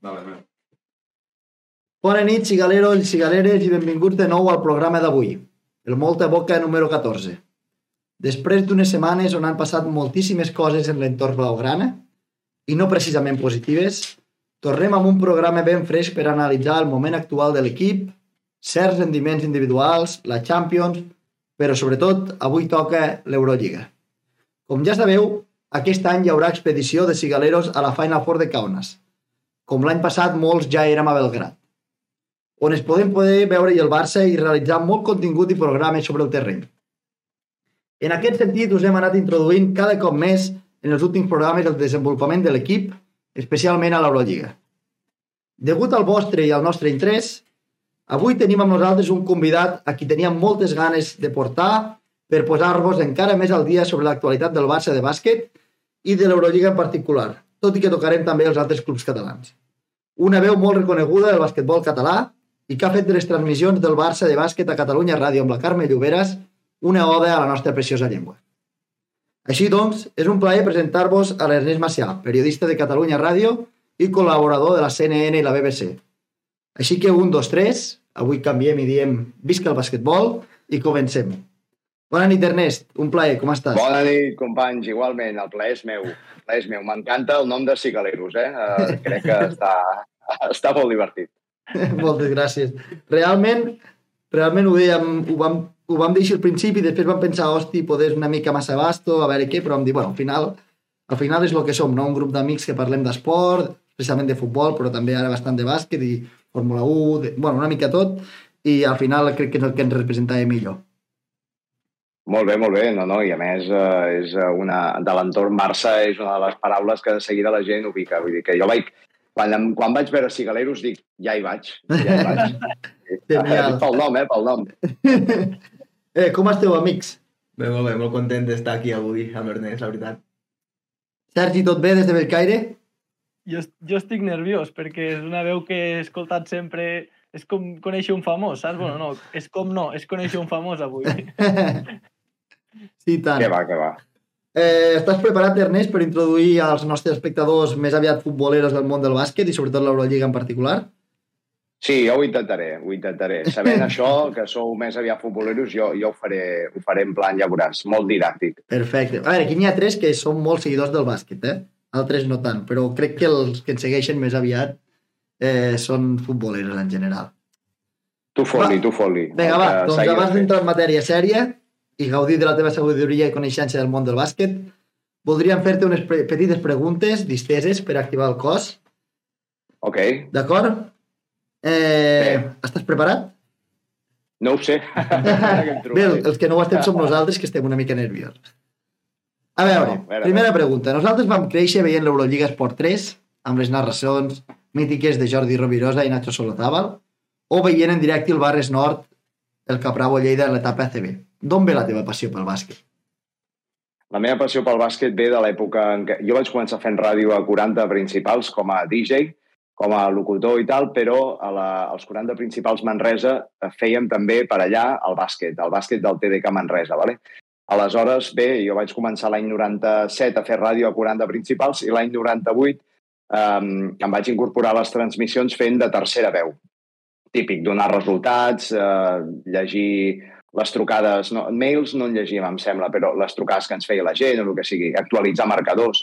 Vale, vale. Bona nit, cigaleros i cigaleres, i benvinguts de nou al programa d'avui, el Molta Boca número 14. Després d'unes setmanes on han passat moltíssimes coses en l'entorn blaugrana, i no precisament positives, tornem amb un programa ben fresc per analitzar el moment actual de l'equip, certs rendiments individuals, la Champions, però sobretot avui toca l'Eurolliga. Com ja sabeu, aquest any hi haurà expedició de cigaleros a la Final Four de Kaunas. Com l'any passat, molts ja érem a Belgrat, on es podem poder veure el Barça i realitzar molt contingut i programes sobre el terreny. En aquest sentit, us hem anat introduint cada cop més en els últims programes el desenvolupament de l'equip, especialment a l'Eurolliga. Degut al vostre i al nostre interès, avui tenim amb nosaltres un convidat a qui teníem moltes ganes de portar per posar-vos encara més al dia sobre l'actualitat del Barça de bàsquet i de l'Eurolliga en particular, tot i que tocarem també els altres clubs catalans. Una veu molt reconeguda del basquetbol català i que ha fet de les transmissions del Barça de bàsquet a Catalunya Ràdio amb la Carme Lloberes una oda a la nostra preciosa llengua. Així doncs, és un plaer presentar-vos a l'Ernest Macià, periodista de Catalunya Ràdio i col·laborador de la CNN i la BBC. Així que un, dos, tres, avui canviem i diem visca el basquetbol i comencem. Bona nit, Ernest. Un plaer. Com estàs? Bona nit, companys. Igualment, el plaer és meu. El plaer és meu. M'encanta el nom de Cigaleros, eh? Uh, crec que està, està molt divertit. Moltes gràcies. Realment, realment ho, dèiem, ho, vam, ho vam dir al principi i després vam pensar, hosti, poder una mica massa vasto, a veure què, però vam dir, bueno, al final, al final és el que som, no? un grup d'amics que parlem d'esport, especialment de futbol, però també ara bastant de bàsquet i Fórmula 1, de, bueno, una mica tot, i al final crec que és el que ens representava millor. Molt bé, molt bé. No, no, I a més, eh, és una, de l'entorn Barça és una de les paraules que de seguida la gent ubica. Vull dir que jo vaig, quan, quan vaig veure Cigaleros dic, ja hi vaig, ja hi vaig. pel nom, eh, pel nom. eh, com esteu, amics? Bé, molt bé, molt content d'estar aquí avui amb Ernest, la veritat. Sergi, tot bé des de Belcaire? Jo, jo estic nerviós perquè és una veu que he escoltat sempre és com conèixer un famós, saps? Bueno, no, és com no, és conèixer un famós avui. Sí, tant. Que va, que va. Eh, estàs preparat, Ernest, per introduir als nostres espectadors més aviat futboleros del món del bàsquet i sobretot l'Eurolliga en particular? Sí, jo ho intentaré, ho intentaré. Sabent això, que sou més aviat futboleros, jo, jo ho, faré, ho faré en plan, ja veuràs, molt didàctic. Perfecte. A veure, aquí n'hi ha tres que són molt seguidors del bàsquet, eh? Altres no tant, però crec que els que ens segueixen més aviat eh, són futboleros en general. Tu foli, tu foli. Vinga, va, doncs abans d'entrar en matèria sèria, i gaudir de la teva sabidoria i coneixença del món del bàsquet, voldríem fer-te unes pre petites preguntes disteses per activar el cos. Ok. D'acord? Eh, estàs preparat? No ho sé. Bé, els que no ho estem som nosaltres, que estem una mica nerviosos. A veure, no, primera pregunta. Nosaltres vam créixer veient l'Eurolliga Sport 3, amb les narracions mítiques de Jordi Rovirosa i Nacho Solozábal, o veient en directe el Barres Nord, el Capravo Lleida en l'etapa ACB. D'on ve la teva passió pel bàsquet? La meva passió pel bàsquet ve de l'època en què jo vaig començar fent ràdio a 40 principals com a DJ, com a locutor i tal, però a la, als 40 principals Manresa fèiem també per allà el bàsquet, el bàsquet del TDK Manresa. Vale? Aleshores, bé, jo vaig començar l'any 97 a fer ràdio a 40 principals i l'any 98 um, em vaig incorporar a les transmissions fent de tercera veu. Típic, donar resultats, eh, llegir les trucades, no, mails no en llegíem, em sembla, però les trucades que ens feia la gent o el que sigui, actualitzar marcadors,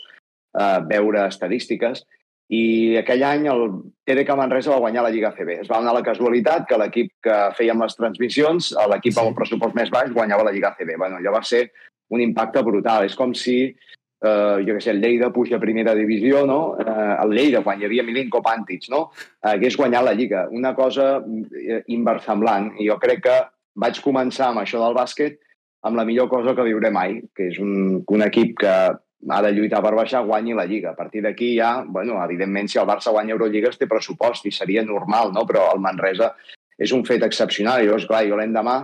eh, veure estadístiques, i aquell any el TDK Manresa va guanyar la Lliga CB. Es va donar la casualitat que l'equip que fèiem les transmissions, l'equip sí. amb el pressupost més baix, guanyava la Lliga CB. Bueno, allò va ser un impacte brutal. És com si, eh, jo què sé, el Lleida puja a primera divisió, no? Eh, el Lleida, quan hi havia Milinko Pantic, no? hagués guanyat la Lliga. Una cosa eh, inversemblant. I jo crec que vaig començar amb això del bàsquet amb la millor cosa que viuré mai, que és un, un equip que ha de lluitar per baixar, guanyi la Lliga. A partir d'aquí ja, bueno, evidentment, si el Barça guanya Eurolliga té pressupost i seria normal, no? però el Manresa és un fet excepcional. Llavors, clar, jo l'endemà,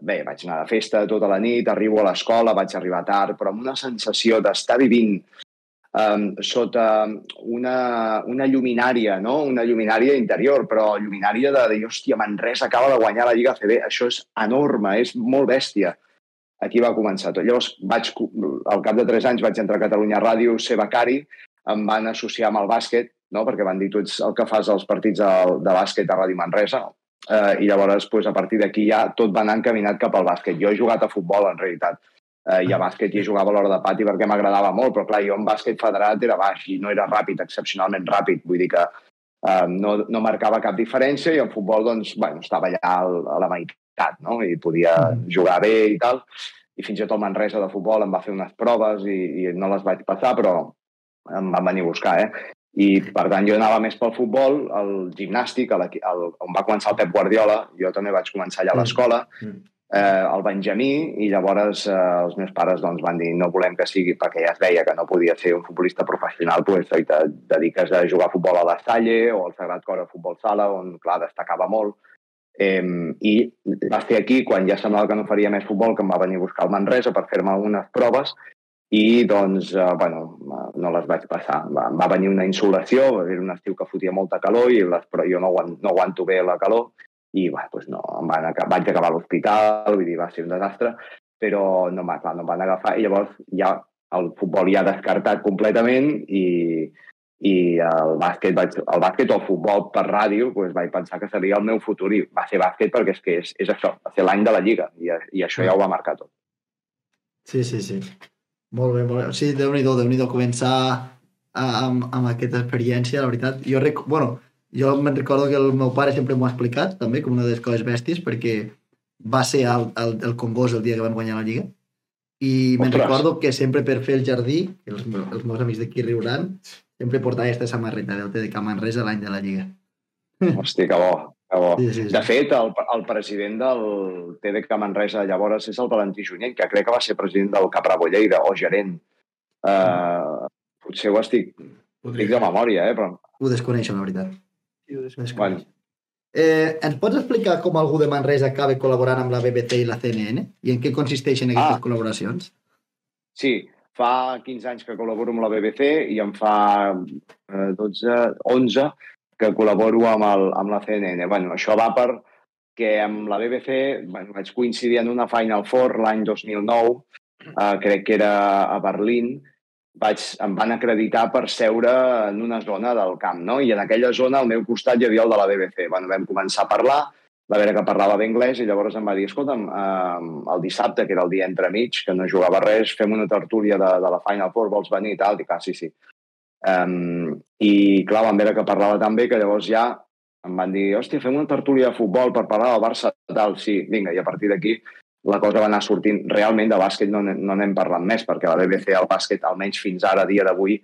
bé, vaig anar de festa tota la nit, arribo a l'escola, vaig arribar tard, però amb una sensació d'estar vivint um, sota una, una lluminària, no? una lluminària interior, però lluminària de dir, hòstia, Manresa acaba de guanyar la Lliga CB, això és enorme, és molt bèstia. Aquí va començar tot. Llavors, vaig, al cap de tres anys vaig entrar a Catalunya Ràdio, ser becari, em van associar amb el bàsquet no? perquè van dir tu ets el que fas als partits de, de bàsquet a Ràdio Manresa, eh, i llavors pues, a partir d'aquí ja tot va anar encaminat cap al bàsquet. Jo he jugat a futbol, en realitat, eh, i a bàsquet hi jugava a l'hora de pati perquè m'agradava molt, però clar, jo en bàsquet federat era baix i no era ràpid, excepcionalment ràpid, vull dir que eh, no, no marcava cap diferència i en futbol doncs, bueno, estava allà a la meitat no? i podia mm. jugar bé i tal i fins i tot el Manresa de futbol em va fer unes proves i, i no les vaig passar, però em van venir a buscar, eh? I, per tant, jo anava més pel futbol, el gimnàstic, el, el, on va començar el Pep Guardiola, jo també vaig començar allà a mm. l'escola, mm. Eh, el Benjamí, i llavors eh, els meus pares doncs, van dir no volem que sigui, perquè ja es veia que no podia ser un futbolista professional, pues, i te dediques a jugar a futbol a la Salle o al Sagrat Cor a futbol sala, on, clar, destacava molt. Eh, I va ser aquí, quan ja semblava que no faria més futbol, que em va venir a buscar el Manresa per fer-me unes proves i doncs, eh, bueno, no les vaig passar. Va, va venir una insolació, era un estiu que fotia molta calor, i les, però jo no, aguant, no aguanto bé la calor, i bueno, doncs no, em van, vaig acabar a l'hospital, vull dir, va ser un desastre, però no, clar, no em van agafar, i llavors ja el futbol ja descartat completament, i, i el bàsquet, vaig, el bàsquet o el futbol per ràdio doncs vaig pensar que seria el meu futur i va ser bàsquet perquè és que és, és això, va ser l'any de la Lliga i, i això ja ho va marcar tot. Sí, sí, sí. Molt bé, molt bé. Sí, Déu-n'hi-do, déu nhi déu començar amb, amb aquesta experiència, la veritat. Jo, rec... bueno, jo me'n recordo que el meu pare sempre m'ho ha explicat, també, com una de les coses bèsties, perquè va ser al, al, el Congost el dia que vam guanyar la Lliga, i me'n recordo que sempre per fer el jardí, els, els meus amics d'aquí riuran, sempre portava aquesta samarreta del TDK Manresa l'any de la Lliga. Hòstia, que bo. Sí, sí, sí. De fet, el, el president del TDK Manresa llavors és el Valentí Junyent, que crec que va ser president del Caprabo Lleida, o gerent. Uh, potser ho estic... Podria. Dic de memòria, eh? Però... Ho desconeixo, la veritat. Bueno. Eh, ens pots explicar com algú de Manresa acaba col·laborant amb la BBC i la CNN? I en què consisteixen aquestes ah. col·laboracions? Sí, fa 15 anys que col·laboro amb la BBC i en fa eh, 12, 11 que col·laboro amb, el, amb la CNN. Bueno, això va per que amb la BBC bueno, vaig coincidir en una Final Four l'any 2009, eh, crec que era a Berlín, vaig, em van acreditar per seure en una zona del camp, no? I en aquella zona, al meu costat, hi havia el de la BBC. Bueno, vam començar a parlar, va veure que parlava anglès i llavors em va dir, escolta'm, eh, el dissabte, que era el dia entremig, que no jugava res, fem una tertúlia de, de la Final Four, vols venir i tal? Dic, ah, sí, sí. Um, I, clar, van veure que parlava tan bé que llavors ja em van dir, hòstia, fem una tertúlia de futbol per parlar del Barça, tal, sí, vinga, i a partir d'aquí la cosa va anar sortint. Realment de bàsquet no n'hem parlat més, perquè la BBC, el bàsquet, almenys fins ara, dia d'avui,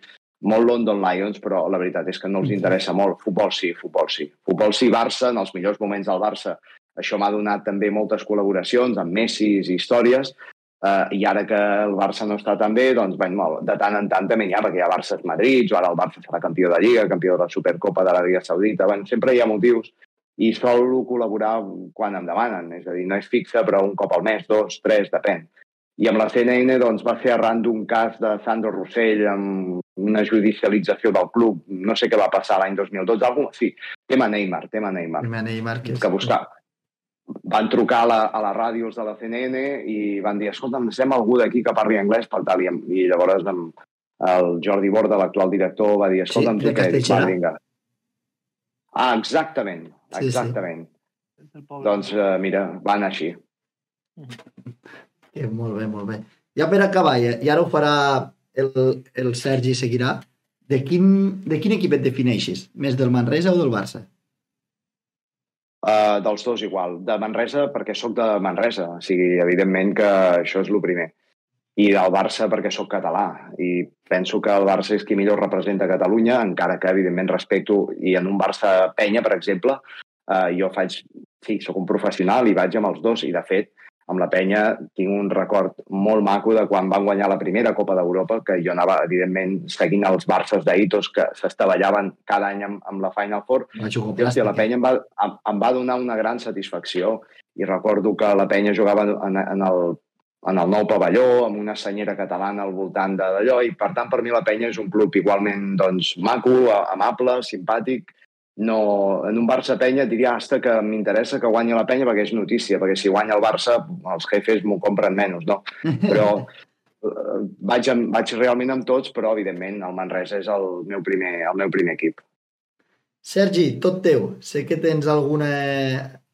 molt London Lions, però la veritat és que no els interessa molt. Futbol sí, futbol sí. Futbol sí, Barça, en els millors moments del Barça. Això m'ha donat també moltes col·laboracions amb Messi i històries, Uh, I ara que el Barça no està tan bé, doncs, molt, de tant en tant també hi ha, perquè hi ha Barça-Madrid, o ara el Barça serà campió de Lliga, campió de la Supercopa de l'Aràbia Saudita, bueno, sempre hi ha motius i sol col·laborar quan em demanen, és a dir, no és fixa, però un cop al mes, dos, tres, depèn. I amb la CNN doncs, va ser arran d'un cas de Sandro Rossell amb una judicialització del club, no sé què va passar l'any 2012, algú, sí, tema Neymar, tema Neymar. Tema Neymar, que, és... que buscar, van trucar a, la, a les ràdios de la CNN i van dir, escolta, necessitem algú d'aquí que parli anglès per tal. I, i llavors amb el Jordi Borda, l'actual director, va dir, escolta, sí, tu què? Va, vinga. Ah, exactament, exactament. Sí, sí. Doncs uh, mira, van així. Que molt bé, molt bé. Ja per acabar, i ara ho farà el, el Sergi seguirà. De quin, de quin equip et defineixes? Més del Manresa o del Barça? Uh, dels dos igual. De Manresa perquè sóc de Manresa, o sigui, evidentment que això és el primer. I del Barça perquè sóc català. I penso que el Barça és qui millor representa Catalunya, encara que evidentment respecto, i en un Barça penya, per exemple, uh, jo faig, sí, sóc un professional i vaig amb els dos, i de fet amb la penya tinc un record molt maco de quan van guanyar la primera Copa d'Europa, que jo anava, evidentment, seguint els Barces d'Aitos que s'estavellaven cada any amb, amb la Final Four. I, hòstia, la penya em va, em, em va donar una gran satisfacció. I recordo que la penya jugava en, en el en el nou pavelló, amb una senyera catalana al voltant d'allò, i per tant per mi la penya és un club igualment doncs, maco, amable, simpàtic, no, en un Barça-Penya diria hasta que m'interessa que guanyi la penya perquè és notícia, perquè si guanya el Barça els jefes m'ho compren menys, no? Però eh, vaig, amb, vaig realment amb tots, però evidentment el Manresa és el meu primer, el meu primer equip. Sergi, tot teu. Sé que tens alguna...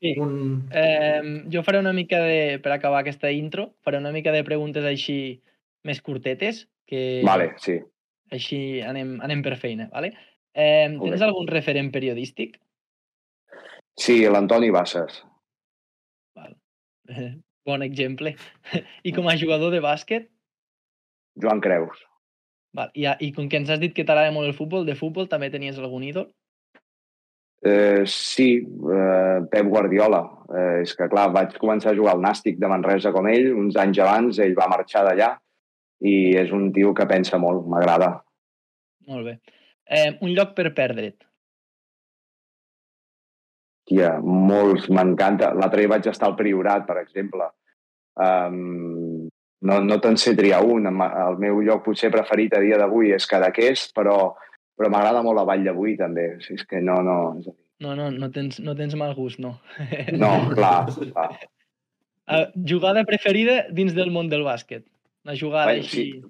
Sí. Un... Eh, jo faré una mica de, per acabar aquesta intro, faré una mica de preguntes així més curtetes, que Vale, sí. així anem, anem per feina, vale? Eh, tens algun referent periodístic? Sí, l'Antoni Bassas. Val. Bon exemple. I com a jugador de bàsquet, Joan Creus. val. I, i com que ens has dit que t'agrada molt el futbol, de futbol també tenies algun ídol? Eh, sí, eh, Pep Guardiola. Eh, és que, clar, vaig començar a jugar al Nàstic de Manresa com ell, uns anys abans, ell va marxar d'allà i és un tio que pensa molt, m'agrada. Molt bé. Eh, un lloc per perdre't. Tia, molts m'encanta. L'altre dia vaig estar al Priorat, per exemple. Um, no, no te'n sé triar un. El meu lloc potser preferit a dia d'avui és Cadaqués, però, però m'agrada molt la Vall d'avui, també. O sigui, és que no, no... No, no, no tens, no tens mal gust, no. No, clar, clar. Eh, jugada preferida dins del món del bàsquet. Una jugada Bueno, així... sí.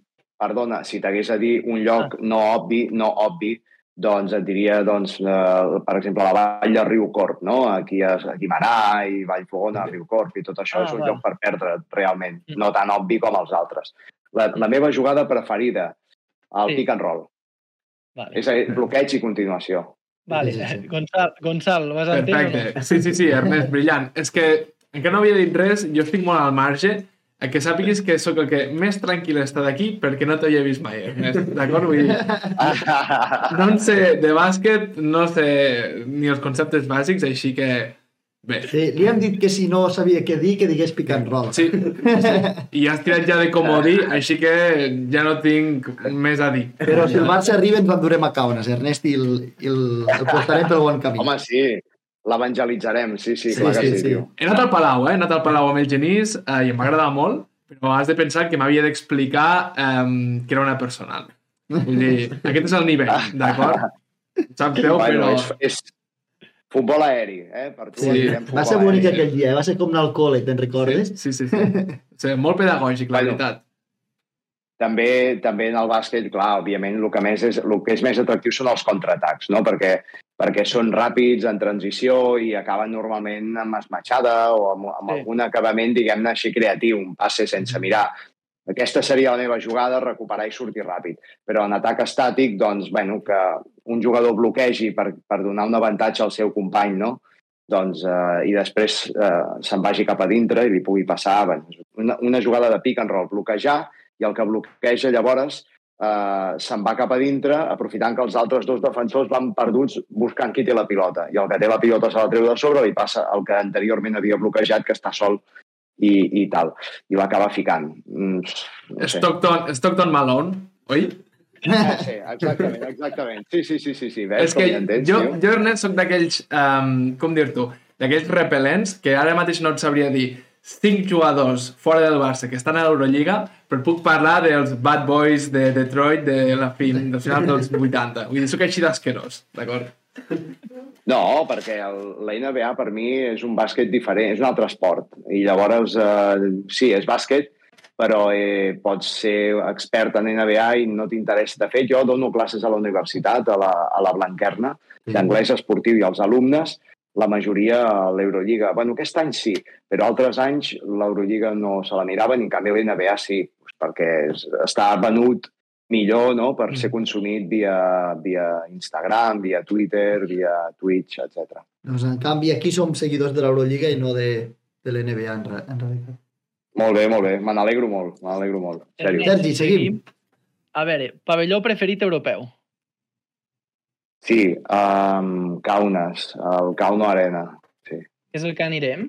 Perdona, si t'hagués de dir un lloc no obvi, no obvi, doncs et diria, doncs, eh, per exemple, la vall de Riucorp, no? Aquí a, a Guimarà i Vallfogona, Riucorp i tot això Ah, és un val. lloc per perdre, realment. Mm. No tan obvi com els altres. La, la meva jugada preferida, el Sí. pick and roll. Vale, És a dir, bloqueig i continuació. vale. Sí, sí, sí. Gonçal, Gonçal, o no? Perfecte. Sí, sí, sí, Ernest, brillant. És que encara no havia dit res, jo estic molt al marge, que sàpiguis que sóc el que més tranquil està d'aquí perquè no t'havia vist mai, Ernest, d'acord? Vull dir, no en sé de bàsquet, no sé ni els conceptes bàsics, així que... Bé, Sí, li hem dit que si no sabia què dir, que digués pick and roll. sí. I has tirat ja de comodí, així que ja no tinc més a dir. Però si el Barça arriba ens l'endurem a Kaunas, Ernest, i el, i el, el portarem pel bon camí. Home, sí, l'evangelitzarem, sí, sí, Sí, clar que sí, sí, sí. tio. He anat al Palau, eh? He anat al Palau amb el Genís eh, i em va agradar molt, però has de pensar que m'havia d'explicar eh, que era una personal. Vull dir, aquest és el nivell, d'acord? Sap greu, Bueno, però... és, és futbol aeri, eh? Per tu Sí. direm Va futbol ser bonic aeri. aquell dia, eh? va ser com anar al col·le, te'n recordes? Sí, sí, sí. sí molt pedagògic, la Bueno. veritat. també, també en el bàsquet, clar, òbviament, el que, més és, el que és més atractiu són els contraatacs, no? perquè, perquè són ràpids, en transició i acaben normalment amb esmatxada o amb, amb Sí. algun acabament, diguem-ne, així creatiu, un passe sense mirar. Aquesta seria la meva jugada, recuperar i sortir ràpid. Però en atac estàtic, doncs, bueno, que un jugador bloquegi per, per donar un avantatge al seu company, no? doncs, eh, i després eh, se'n vagi cap a dintre i li pugui passar bueno, una, una jugada de pick and roll, bloquejar i el que bloqueja llavors eh, se'n va cap a dintre aprofitant que els altres dos defensors van perduts buscant qui té la pilota i el que té la pilota se la treu de sobre li passa el que anteriorment havia bloquejat que està sol i, i tal i l'acaba ficant mm, no sé. Stockton, Stockton Malone, oi? Ah, sí, exactament, exactament. Sí, sí, sí, sí, sí. Veus és que entens, jo, tio? jo, Ernest, soc d'aquells, um, com dir-t'ho, d'aquells repel·lents que ara mateix no et sabria dir cinc jugadors fora del Barça que estan a l'Eurolliga, però puc parlar dels bad boys de Detroit de la fin, del final dels 80. Vull dir, soc així d'asquerós, d'acord? No, perquè el- la NBA per mi és un bàsquet diferent, és un altre esport. I llavors, eh, sí, és bàsquet, però eh, pots ser expert en NBA i no t'interessa. De fet, jo dono classes a la universitat, a la, a la Blanquerna, d'anglès esportiu i els alumnes, la majoria a l'Eurolliga. Bueno, aquest any sí, però altres anys l'Eurolliga no se la miraven i en canvi l'NBA sí, doncs perquè està venut millor no? per ser consumit via, via Instagram, via Twitter, via Twitch, etc. Doncs en canvi aquí som seguidors de l'Eurolliga i no de, de l'NBA en, en realitat. Molt bé, molt bé. Me n'alegro molt, me n'alegro molt. En sèrio. Sergi, seguim. A veure, pavelló preferit europeu. Sí, um, Kaunas, el Kauno Arena. Sí. És el que anirem.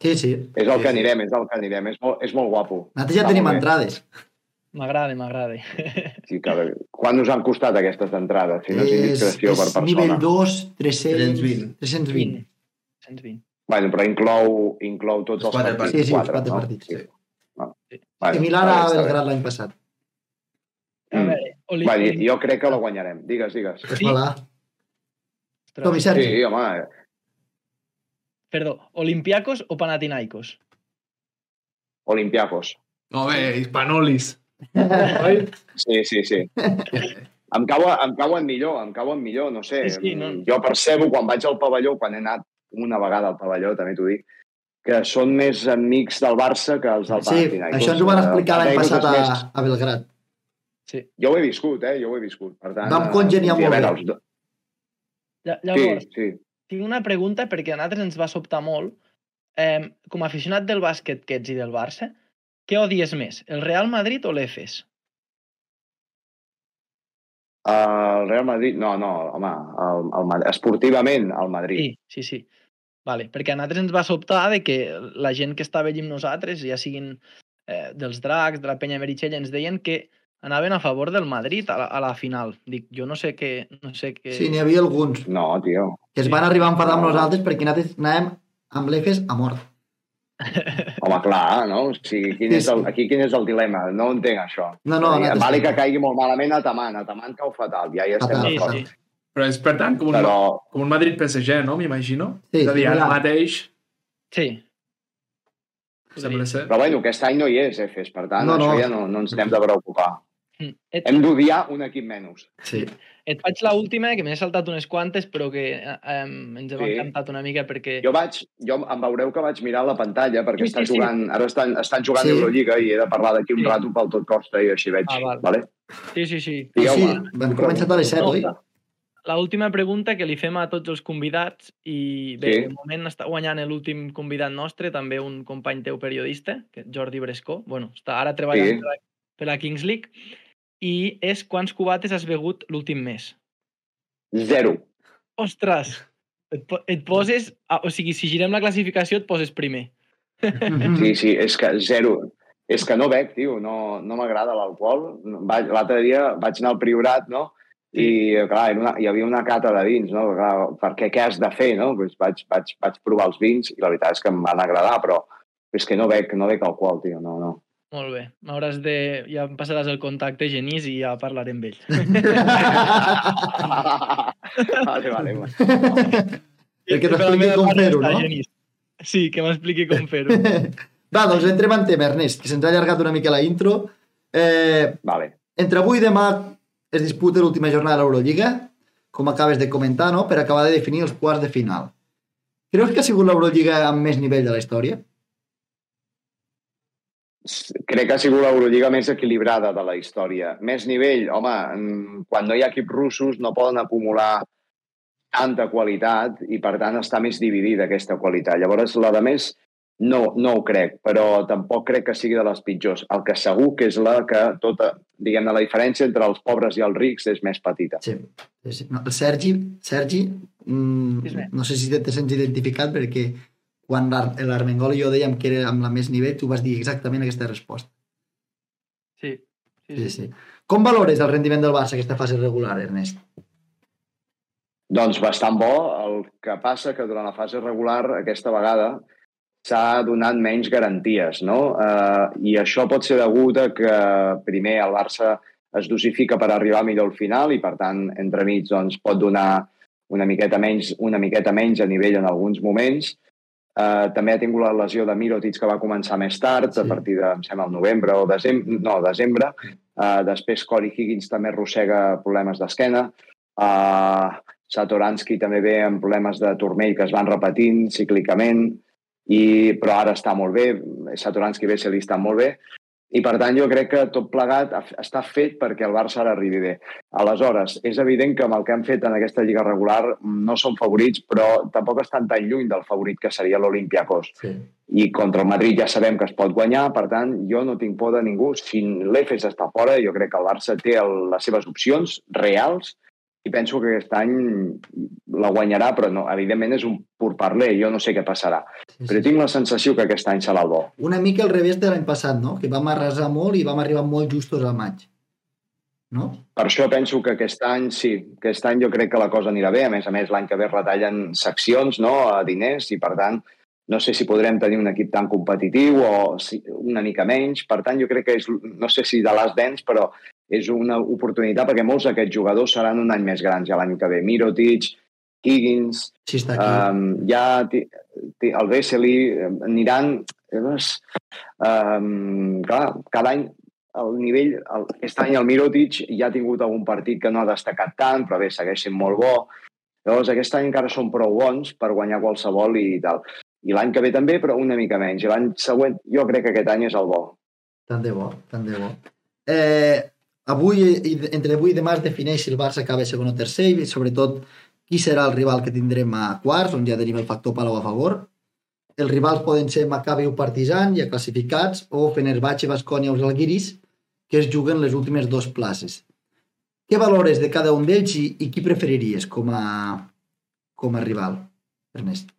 Sí, sí. És el Sí, que sí. anirem, és el que anirem. És molt, és molt guapo. Nosaltres ja tenim molt bé. M'agrada, m'agrada. Sí, que... Quan us han costat aquestes entrades? Si no és és, indiscreció per és persona. nivell 2, 300, 320. 320. 120. Bueno, però inclou, inclou tots Els els quatre partits. Sí, sí, els quatre, quatre no? partits. Sí. Sí. Ah. Sí. Bueno, Similar està a. Belgrat l'any passat. A Mm. veure, Oli... Bueno, jo crec que la guanyarem. Digues, digues. Sí. voilà. Ostres, Tom i Sergi. Sí, home, Perdó, Olimpiakos o Panathinaikos? Olimpiakos. No, bé, Hispanolis. Oi? Sí, sí, sí. em, cauen, em cauen millor, em cauen millor, no sé. Sí, sí, no. Jo percebo quan vaig al pavelló, quan he anat una vegada al pavelló, també t'ho dic, que són més amics del Barça que els del Sí, Panathinaikos. això ens ho van explicar l'any passat a, més- a Belgrat. Sí. Jo ho he viscut, eh? Jo ho he viscut. Per tant, Vam eh, congeniar molt veure, bé. els Llavors, Sí, sí. tinc una pregunta perquè a nosaltres ens va sobtar molt. Eh, com a aficionat del bàsquet que ets i del Barça, què odies més, el Real Madrid o l'Efes? El Real Madrid, no, no, home, el, el, Madrid- esportivament, el Madrid. Sí, sí, sí. Vale, perquè a nosaltres ens va sobtar de que la gent que estava allí amb nosaltres, ja siguin eh, dels dracs, de la penya Meritxell, ens deien que anaven a favor del Madrid a la, a la final. Dic, jo no sé què... No sé què... Sí, n'hi havia alguns No, tio. que es van arribar a enfadar amb nosaltres perquè nosaltres anàvem amb l'Efes a mort. Home, clar, no? O sigui, quin és el, aquí quin és el dilema? No entenc, això. No, no, dir, nosaltres vale que caigui molt malament a Taman, a Taman cau fatal, ja hi estem sí, d'acord. sí. Però és, per tant, com un, Però, com un Madrid-PSG, no? M'imagino. Sí, és a dir, ara mateix Sí. sembla ser. però bueno, aquest any no hi és, Efes, per tant, No, no, no. això ja no, no ens n'hem de preocupar. Mm. Et, Hem d'odiar un equip menys. Sí. et faig la última, que m'he saltat unes quantes, però que eh, em, ens hem Sí. encantat una mica perquè... Jo vaig, jo em veureu que vaig mirar la pantalla perquè Sí, està sí, sí. jugant, ara estan, estan jugant Sí. Eurolliga i he de parlar d'aquí un Sí. rato pel tot costa i així veig. Ah, val. vale? Sí, sí, sí. Sí, Digueu-me. vam començar a les 7, No, oi? La última pregunta que li fem a tots els convidats i bé, Sí. de moment està guanyant l'últim convidat nostre, també un company teu periodista, Jordi Brescó. Bueno, està ara treballant Sí. per la Kings League. I és quants cubates has begut l'últim mes? Zero. Ostres! Et, po- et poses... Ah, o sigui, si girem la classificació et poses primer. Mhm. Sí, sí, és que zero. És que no bec, tio, no, no m'agrada l'alcohol. L'altre dia vaig anar al Priorat, no? I, clar, era una, hi havia una cata de vins, no? Clar, perquè què has de fer, no? Pues vaig, vaig, vaig provar els vins i la veritat és que em van agradar, però és que no bec, no bec alcohol, tio, no, no. Molt bé. M'hauràs de... Ja em passaràs el contacte, Genís, i ja parlaré amb ell. vale, vale. vale. Per la t'expliqui com fer-ho, no? Genís. Sí, que m'expliqui com fer-ho. Va, doncs entrem en tema, Ernest, que se'ns ha allargat una mica la intro. Eh, vale. entre avui i demà es disputa l'última jornada de l'Eurolliga, com acabes de comentar, no? per acabar de definir els quarts de final. Creus que ha sigut l'Eurolliga amb més nivell de la història? Crec que ha sigut l'Eurolliga més equilibrada de la història. Més nivell, home, quan no hi ha equips russos no poden acumular tanta qualitat i, per tant, està més dividida aquesta qualitat. Llavors, la de més, no, no ho crec, però tampoc crec que sigui de les pitjors. El que segur que és la que tota, diguem-ne, la diferència entre els pobres i els rics és més petita. Sí. No, el Sergi, Sergi mm, no sé si te sents identificat perquè quan l'Ar- l'Armengol i jo dèiem que era amb la més nivell, tu vas dir exactament aquesta resposta. Sí. sí, Sí, sí. sí. Com valores el rendiment del Barça aquesta fase regular, Ernest? Doncs bastant bo. El que passa que durant la fase regular, aquesta vegada, s'ha donat menys garanties, no? Eh, I això pot ser degut a que primer el Barça es dosifica per arribar millor al final i, per tant, entremig doncs, pot donar una miqueta menys, una miqueta menys a nivell en alguns moments. Eh, també ha tingut la lesió de Mirotic que va començar més tard, Sí. a partir de, em sembla, el novembre o desembre. No, desembre. Eh, després Corey Higgins també arrossega problemes d'esquena. Uh, Satoransky també ve amb problemes de turmell que es van repetint cíclicament, i, però ara està molt bé. Satoransky ve se li està molt bé. I, per tant, jo crec que tot plegat està fet perquè el Barça ara arribi bé. Aleshores, és evident que amb el que han fet en aquesta lliga regular no són favorits, però tampoc estan tan lluny del favorit que seria l'Olimpiakos Sí. i contra el Madrid ja sabem que es pot guanyar, per tant, jo no tinc por de ningú. Si l'Efes està fora, jo crec que el Barça té el, les seves opcions reals i penso que aquest any la guanyarà, però no, evidentment és un pur parler, jo no sé què passarà. Sí, Però sí. tinc la sensació que aquest any serà el bo. Una mica al revés de l'any passat, no? Que vam arrasar molt i vam arribar molt justos al maig. No? Per això penso que aquest any, sí, aquest any jo crec que la cosa anirà bé. A més a més, l'any que ve retallen seccions, no?, a diners, i per tant, no sé si podrem tenir un equip tan competitiu o una mica menys. Per tant, jo crec que és, no sé si de l'as dents, però és una oportunitat perquè molts d'aquests jugadors seran un any més grans ja l'any que ve. Mirotic, Higgins, Sí, està aquí. um, ja el Vesely, eh, aniran... Llavors, um, clar, cada any el nivell... El, aquest any el Mirotic ja ha tingut algun partit que no ha destacat tant, però bé, segueix sent molt bo. Llavors, aquest any encara són prou bons per guanyar qualsevol i tal. I l'any que ve també, però una mica menys. I l'any següent, jo crec que aquest any és el bo. Tant de bo, tant de bo. Eh, avui, i- entre avui i demà es defineix si el Barça acaba segon o tercer i sobretot qui serà el rival que tindrem a quarts, on ja tenim el factor Palau a favor. Els rivals poden ser Maccabi o Partizan, ja classificats, o Fenerbahce, Bascònia o els Alguiris, que es juguen les últimes dues places. Què valores de cada un d'ells i, i qui preferiries com a, com a rival, Ernest?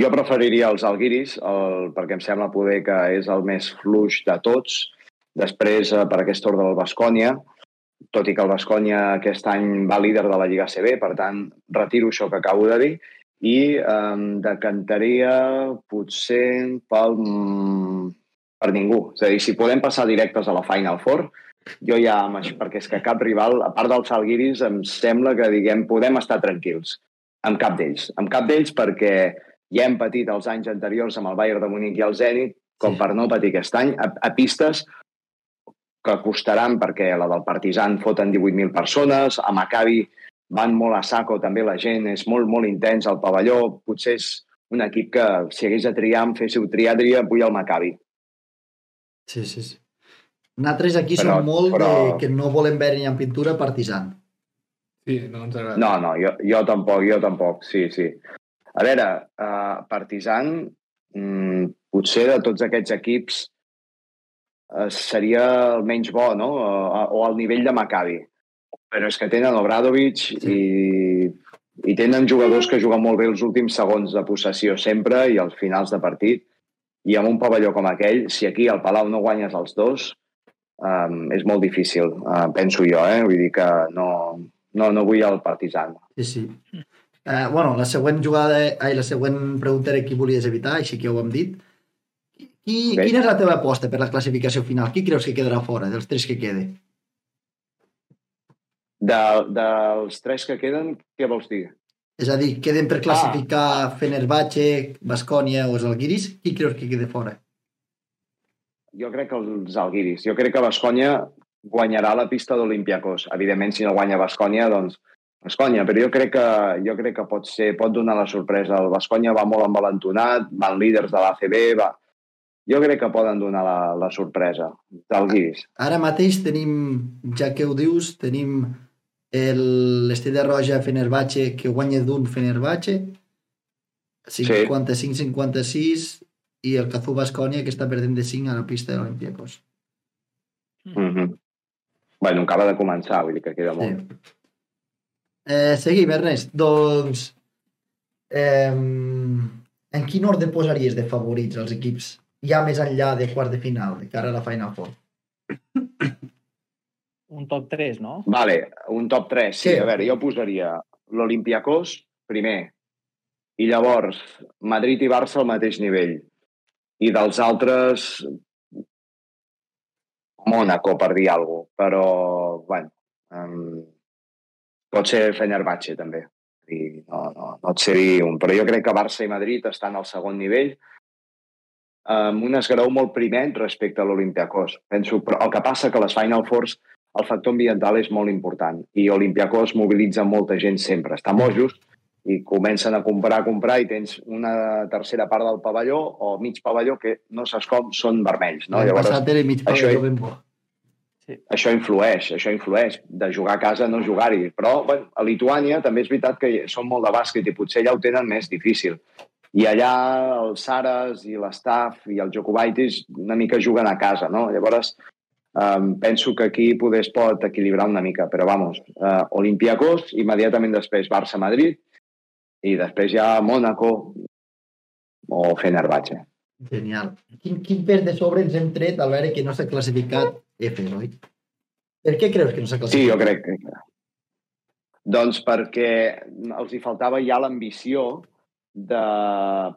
Jo preferiria els Alguiris, el, perquè em sembla poder que és el més fluix de tots. Després, eh, per aquest ordre, el Bascònia, tot i que el Bascònia aquest any va líder de la Lliga CB, per tant, retiro això que acabo de dir, i eh, decantaria potser pel, mm, per ningú. És a dir, si podem passar directes a la Final Four, jo ja, perquè és que cap rival, a part dels Alguiris, em sembla que, diguem, podem estar tranquils. Amb cap d'ells. Amb cap d'ells perquè ja hem patit els anys anteriors amb el Bayern de Múnich i el Zenit, com per no patir aquest any, a, a pistes que costaran perquè la del Partizan foten 18.000 persones, a Maccabi van molt a saco, també la gent és molt, molt intens al pavelló, potser és un equip que si hagués de triar, em féssiu triar, diria, vull el Maccabi. Sí, sí, sí. Nosaltres aquí Però- som molt però- de que no volem veure ni en pintura partisan. Sí, no ens agrada. No, no, jo, jo tampoc, jo tampoc, sí, sí. A veure, uh, Partizan, mm, potser de tots aquests equips seria el menys bo, no? Uh, o al nivell de Maccabi. Però és que tenen Obradovic i, i tenen jugadors que juguen molt bé els últims segons de possessió sempre i als finals de partit. I amb un pavelló com aquell, si aquí al Palau no guanyes els dos, um, és molt difícil, uh, penso jo, eh? Vull dir que no, no, no vull el Partizan. Sí, sí. Eh, bueno, la següent jugada, ai, la següent pregunta era qui volies evitar, així que ja ho hem dit. Qui, Ok. Quina és la teva aposta per la classificació final? Qui creus que quedarà fora dels tres que quede? De, dels tres que queden, què vols dir? És a dir, queden per classificar ah. Fenerbahce, Bascònia o els Alguiris? Qui creus que quede fora? Jo crec que els Alguiris. Jo crec que Bascònia guanyarà la pista d'Olimpiakos. Evidentment, si no guanya Bascònia, doncs Bascònia, però jo crec que, jo crec que pot, ser, pot donar la sorpresa. El Bascònia va molt envalentonat, van líders de l'ACB, va... Jo crec que poden donar la, la sorpresa d'Alguiris. Ara mateix tenim, ja que ho dius, tenim el- l'Estrella Roja Fenerbahce que guanya d'un Fenerbahce 55-56 i el Cazú Bascònia que està perdent de 5 a la pista de l'Olimpiakos. Mm -hmm. Bueno, acaba de començar, vull dir que queda molt. Sí. Eh, seguim, Ernest. Doncs, eh, en quin ordre posaries de favorits els equips ja més enllà de quart de final, de cara a la Final Four? Un top 3, no? Vale, un top 3. Sí, Sí. a veure, jo posaria l'Olimpiakos primer i llavors Madrid i Barça al mateix nivell. I dels altres Mónaco, per dir alguna cosa. Però, bueno, um, pot ser Fenerbahce, també. I no, no, no et sé dir un. Però jo crec que Barça i Madrid estan al segon nivell amb un esgrau molt primet respecte a l'Olimpiakos. Penso, però el que passa que les Final Fours el factor ambiental és molt important i Olimpiakos mobilitza molta gent sempre. Està mojos i comencen a comprar, a comprar i tens una tercera part del pavelló o mig pavelló que no saps com són vermells. No? Llavors, passat era mig això pavelló és- ben bo. això influeix, això influeix. De jugar a casa no jugar-hi. Però bueno, a Lituània també és veritat que són molt de bàsquet i potser allà ho tenen més difícil. I allà els Sares i l'Staff i el Jokubaitis una mica juguen a casa, no? Llavors, um, penso que aquí poder es pot equilibrar una mica, però vamos, uh, Olimpiakos, immediatament després Barça-Madrid i després ja Mónaco o Fenerbahce. Genial. Quin, quin pes de sobre ens hem tret al veure que no s'ha classificat F, oi? Per què creus que no s'ha Sí, classificat? jo crec que... Doncs perquè els hi faltava ja l'ambició de...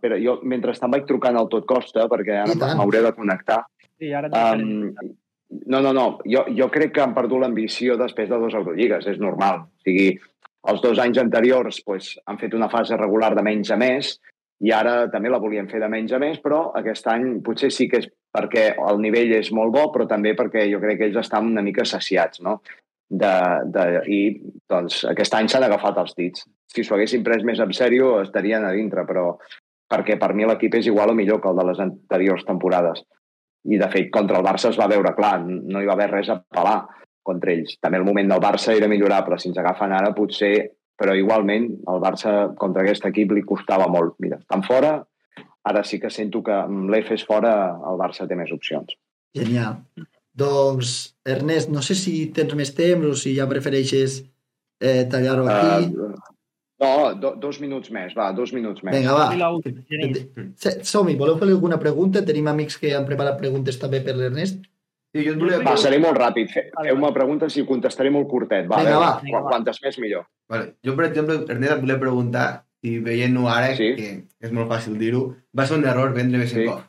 Però jo, mentrestant vaig trucant al tot costa, perquè ara m'hauré de connectar. Sí, ara Um, no, no, no. Jo, jo crec que han perdut l'ambició després de dos Eurolligues, és normal. O sigui, els dos anys anteriors pues, han fet una fase regular de menys a més i ara també la volíem fer de menys a més, però aquest any potser sí que és perquè el nivell és molt bo, però també perquè jo crec que ells estan una mica saciats, no? De, de, I doncs aquest any s'han agafat els dits. Si s'ho haguessin pres més en sèrio estarien a dintre, però perquè per mi l'equip és igual o millor que el de les anteriors temporades. I de fet, contra el Barça es va veure clar, no hi va haver res a pelar contra ells. També el moment del Barça era millorable, si ens agafen ara potser però igualment el Barça contra aquest equip li costava molt. Mira, estan fora, ara sí que sento que amb l'EF és fora, el Barça té més opcions. Genial. Doncs, Ernest, no sé si tens més temps o si ja prefereixes eh, tallar-ho aquí. Uh, no, do, dos minuts més, va, dos minuts més. Vinga, va. Som-hi, voleu fer alguna pregunta? Tenim amics que han preparat preguntes també per l'Ernest. Sí, jo et volia... Va, seré molt ràpid. Fe- Vale, Feu-me preguntes i contestaré molt curtet. Va, Vinga, va. qu- Vinga, va. Quantes més, millor. Vale. Jo, per exemple, Ernest, et volia preguntar, i veient-ho ara, Sí. que és molt fàcil dir-ho, va ser un error vendre Besenkov.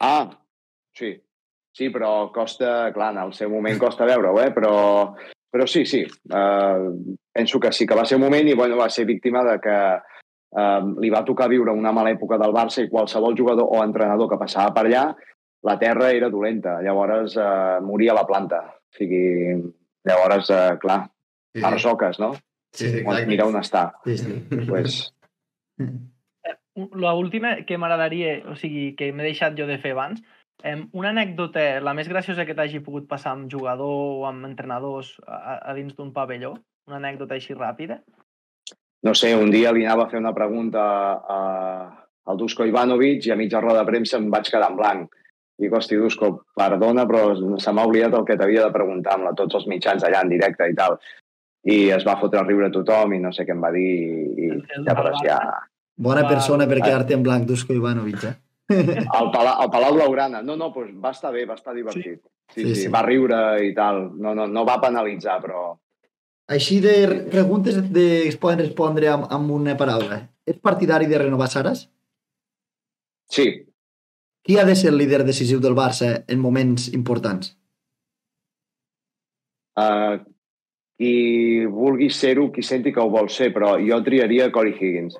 Ah, sí. Sí, però costa, clar, en el seu moment costa veure-ho, eh? però, però sí, sí. Uh, penso que sí que va ser un moment i bueno, va ser víctima de que uh, li va tocar viure una mala època del Barça i qualsevol jugador o entrenador que passava per allà, la terra era dolenta. Llavors uh, moria la planta. O sigui, llavors, uh, clar, Sí, a soques, no? sí, sí, Quan exacte. mira on està. Sí, sí. Pues, La última que m'agradaria, o sigui, que m'he deixat jo de fer abans, una anècdota, la més graciosa que t'hagi pogut passar amb jugador o amb entrenadors a, a dins d'un pavelló, una anècdota així ràpida. no sé, un dia li anava a fer una pregunta a, al Dusko Ivanovic i a mitja roda de premsa em vaig quedar en blanc. Dic, hosti, Dusko, perdona, però se m'ha oblidat el que t'havia de preguntar amb la, tots els mitjans allà en directe i tal. I es va fotre a riure tothom i no sé què em va dir i, i El llavors ja... Bona persona per quedar-te en blanc, Dusko Ivanovic, eh? Al, Pala, al Palau Blaugrana. No, no, doncs va estar bé, va estar divertit. Sí, Sí, sí, sí. sí. va riure i tal. No, no, no va penalitzar, però... Així de re- preguntes de, es poden respondre amb, amb una paraula. Ets partidari de renovar Saras? Sí, Qui ha de ser el líder decisiu del Barça en moments importants? uh, qui vulgui ser-ho, qui senti que ho vol ser, però jo triaria Corey Higgins.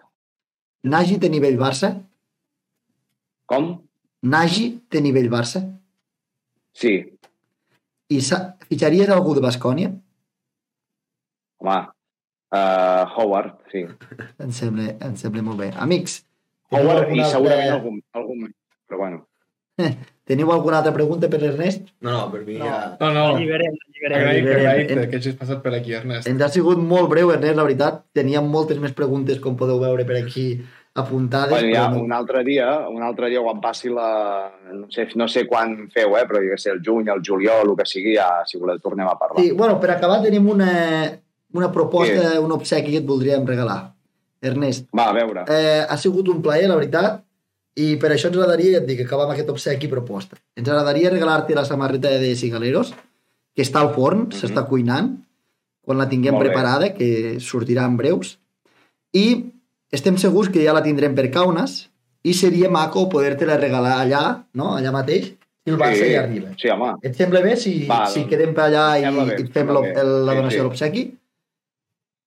Nagy té nivell Barça? Com? Nagy té nivell Barça? Sí, I fitxaries algú de Bascònia? Home, uh, Howard, sí. Em sembla, em sembla molt bé. Amics, Howard i altre- segurament algun, algun més. Però bueno, teniu alguna altra pregunta per l'Ernest? No, no, per mi No. ja... No, no, Alliberem, alliberem. agraït, agraït que hagis passat per aquí, Ernest. Ens ha sigut molt breu, Ernest, la veritat. Teníem moltes més preguntes, com podeu veure per aquí, apuntades. bueno, ja no. un altre dia, un altre dia quan passi la... No sé, no sé quan feu, eh, però jo sé, el juny, el juliol, el que sigui, ja, si voleu, tornem a parlar. Sí, bueno, per acabar tenim una, una proposta, un obsequi que et voldríem regalar. Ernest, Va, a veure. eh, ha sigut un plaer, la veritat, i per això ens agradaria, ja et dic, acabar amb aquest obsequi proposta. Ens agradaria regalar-te la samarreta de Cigaleros, que està al forn, Mhm. s'està cuinant, quan la tinguem Molt bé. preparada, que sortirà en breus, i estem segurs que ja la tindrem per Kaunas, i seria maco poder-te-la regalar allà, no? allà mateix, si el Barça Sí. hi arriba. Sí, home. Et sembla bé si, Va, si doncs, quedem per allà i, bé, i fem bé. la Sí, donació sí. de l'obsequi?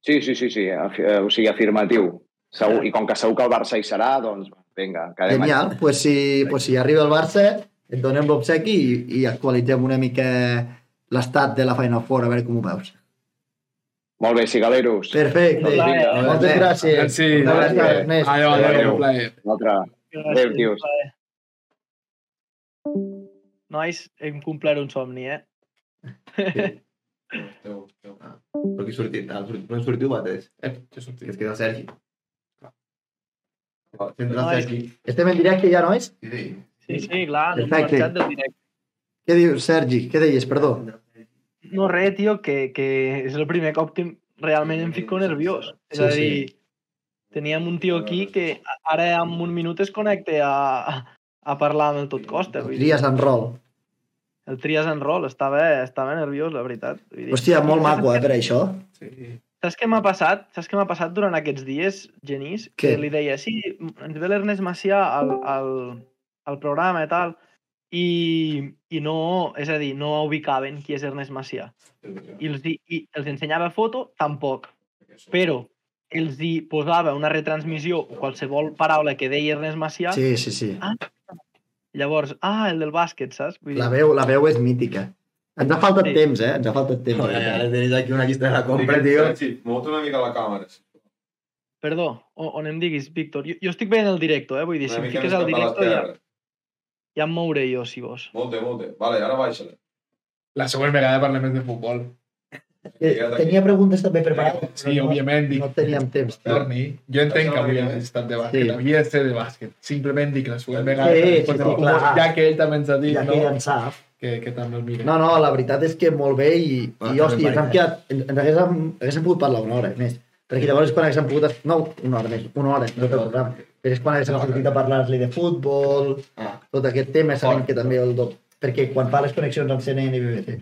Sí, sí, sí, sí, eh, o sigui, afirmatiu. Segur, I com que segur que el Barça hi serà, doncs, vinga, quedem Genial, allà. pues si, pues si arriba el Barça et donem l'obsequi i, i actualitzem una mica l'estat de la Final Four, a veure com ho veus. Molt bé, cigaleros. Perfecte. Molt bé. Moltes gràcies. Merci. Moltes gràcies, Adéu. Ernest. Adéu, adéu, Adéu. un plaer. Adéu, tios. Nois, hem complert un somni, eh? Però qui sortit? Ah, sort- no sortiu vosaltres? Eh, jo soc Que es queda el Sergi. Oh, Sempre No, és- Sergi. Estem en directe ja, nois? Sí, sí. Sí, sí, clar, no marxat del directe. Què dius, Sergi? Què deies, perdó? No, res, tio, que, que és el primer cop que realment em fico nerviós. És Sí, a sí. dir, teníem un tio aquí que ara en un minut es connecta a, a parlar amb el tot costa. Vull dir, Tries en rol. El Trias en rol, estava, estava nerviós, la veritat. Vull dir, Hòstia, molt maco, eh, per això. Sí. Saps què m'ha passat? Saps què m'ha passat durant aquests dies, Genís? Què? Que li deia, sí, ens ve l'Ernest Macià al, al, al programa i tal, i, i no, és a dir, no ubicaven qui és Ernest Macià. I els, i els ensenyava foto, tampoc. Però els hi posava una retransmissió o qualsevol paraula que deia Ernest Macià, Sí, sí, sí. Llavors, ah, el del bàsquet, saps? Vull dir, La veu, la veu és mítica. Ens ha faltat Sí. temps, eh? Ens ha faltat temps. Joder, ara tenéis aquí una llista de la compra, tio. Sí, mou una mica la càmera. sí. Perdó, o- on em diguis, Víctor. Jo, jo estic veient el directe, eh? Vull dir, si Una em mica fiques al directe ja, ja em mouré jo, si vols. Molte, molte. Vale, ara baixa-la. La següent vegada parlem més de futbol. Eh, Tenia preguntes també preparades. Sí, no- òbviament, dic, No teníem temps. Torni. Jo entenc que avui estat de bàsquet, Sí. havia de ser de bàsquet. Simplement dic la següent vegada, Sí, sí, sí, clar. ja que ell també ens ha dit, Ja no? que en sap. que, que també el mira. No, no, la veritat és que molt bé i, Ah, i hòstia, ens hem quedat... Ens, haguéssim, haguéssim pogut parlar una hora més. Perquè llavors és quan haguéssim pogut... No, una hora més, una hora, no el programa. Però és quan haguéssim sortit a parlar-li de futbol, Ah. tot aquest tema, sabem que també el do... Perquè quan fa les connexions amb CNN i BBC,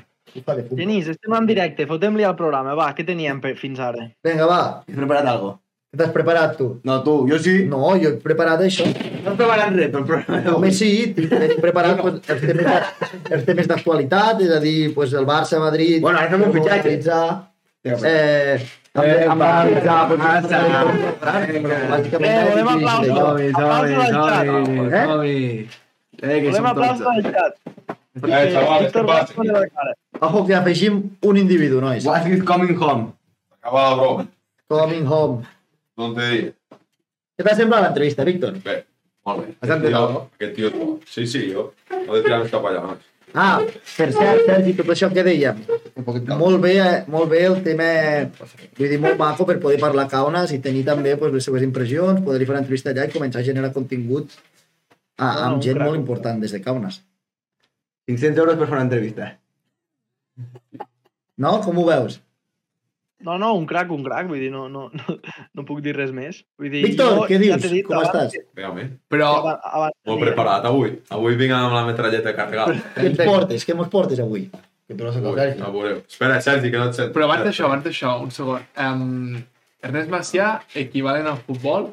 Genís, estem en directe, fotem-li al programa, va, què teníem per, fins ara? Vinga, va, He preparat algo. què t'has preparat tu? No, tu, jo sí. No, jo he preparat això. No he preparat res pel programa Home, sí, tinc preparat pues, els temes, de- els temes d'actualitat, és a dir, pues, el Barça, Madrid... Bueno, ara fem un fitxatge. Eh, amb, Eh, amb pues, passa. bàsicament, Eh, volem el aplausos. d'allò. Som-hi, Aplausos som-hi, al xat. som-hi, Eh? som-hi. Eh, que Volem som aplausos tots. al xat. Eh, xavales, Víctor què va passa? poner la cara. Ojo, que afegim un individu, nois. What is coming home? Acaba la broma. Coming home. No te dic. Què t'ha semblat l'entrevista, Víctor? Bé, molt bé. Has Aquest entenut? tio, aquest tio. Sí, sí, jo. Ho de tirar més cap allà. nois. Ah, per cert, Sergi, tot això que dèiem. Molt bé, eh, molt bé el tema, vull dir, molt maco per poder parlar a Kaunas i tenir també pues, les seves impressions, poder-hi fer una entrevista allà i començar a generar contingut a, No, amb un gent molt important des de Kaunas. 500 euros per fer una entrevista. No? Com ho veus? No, no, un crac, un crac, vull dir, no, no, no, no puc dir res més. Vull dir, Víctor, jo què ja dius? t'he dit Com abans estàs? que- Realment. Però, abans- abans Molt preparat avui. Avui vinc amb la metralleta carregada. Què ens portes? Què mos portes avui? Que lo sé Avui, Sergi. a veureu. Espera, Sergi, que no et sent. però abans d'això, abans d'això, un segon. Um, Ernest Macià, equivalent al futbol,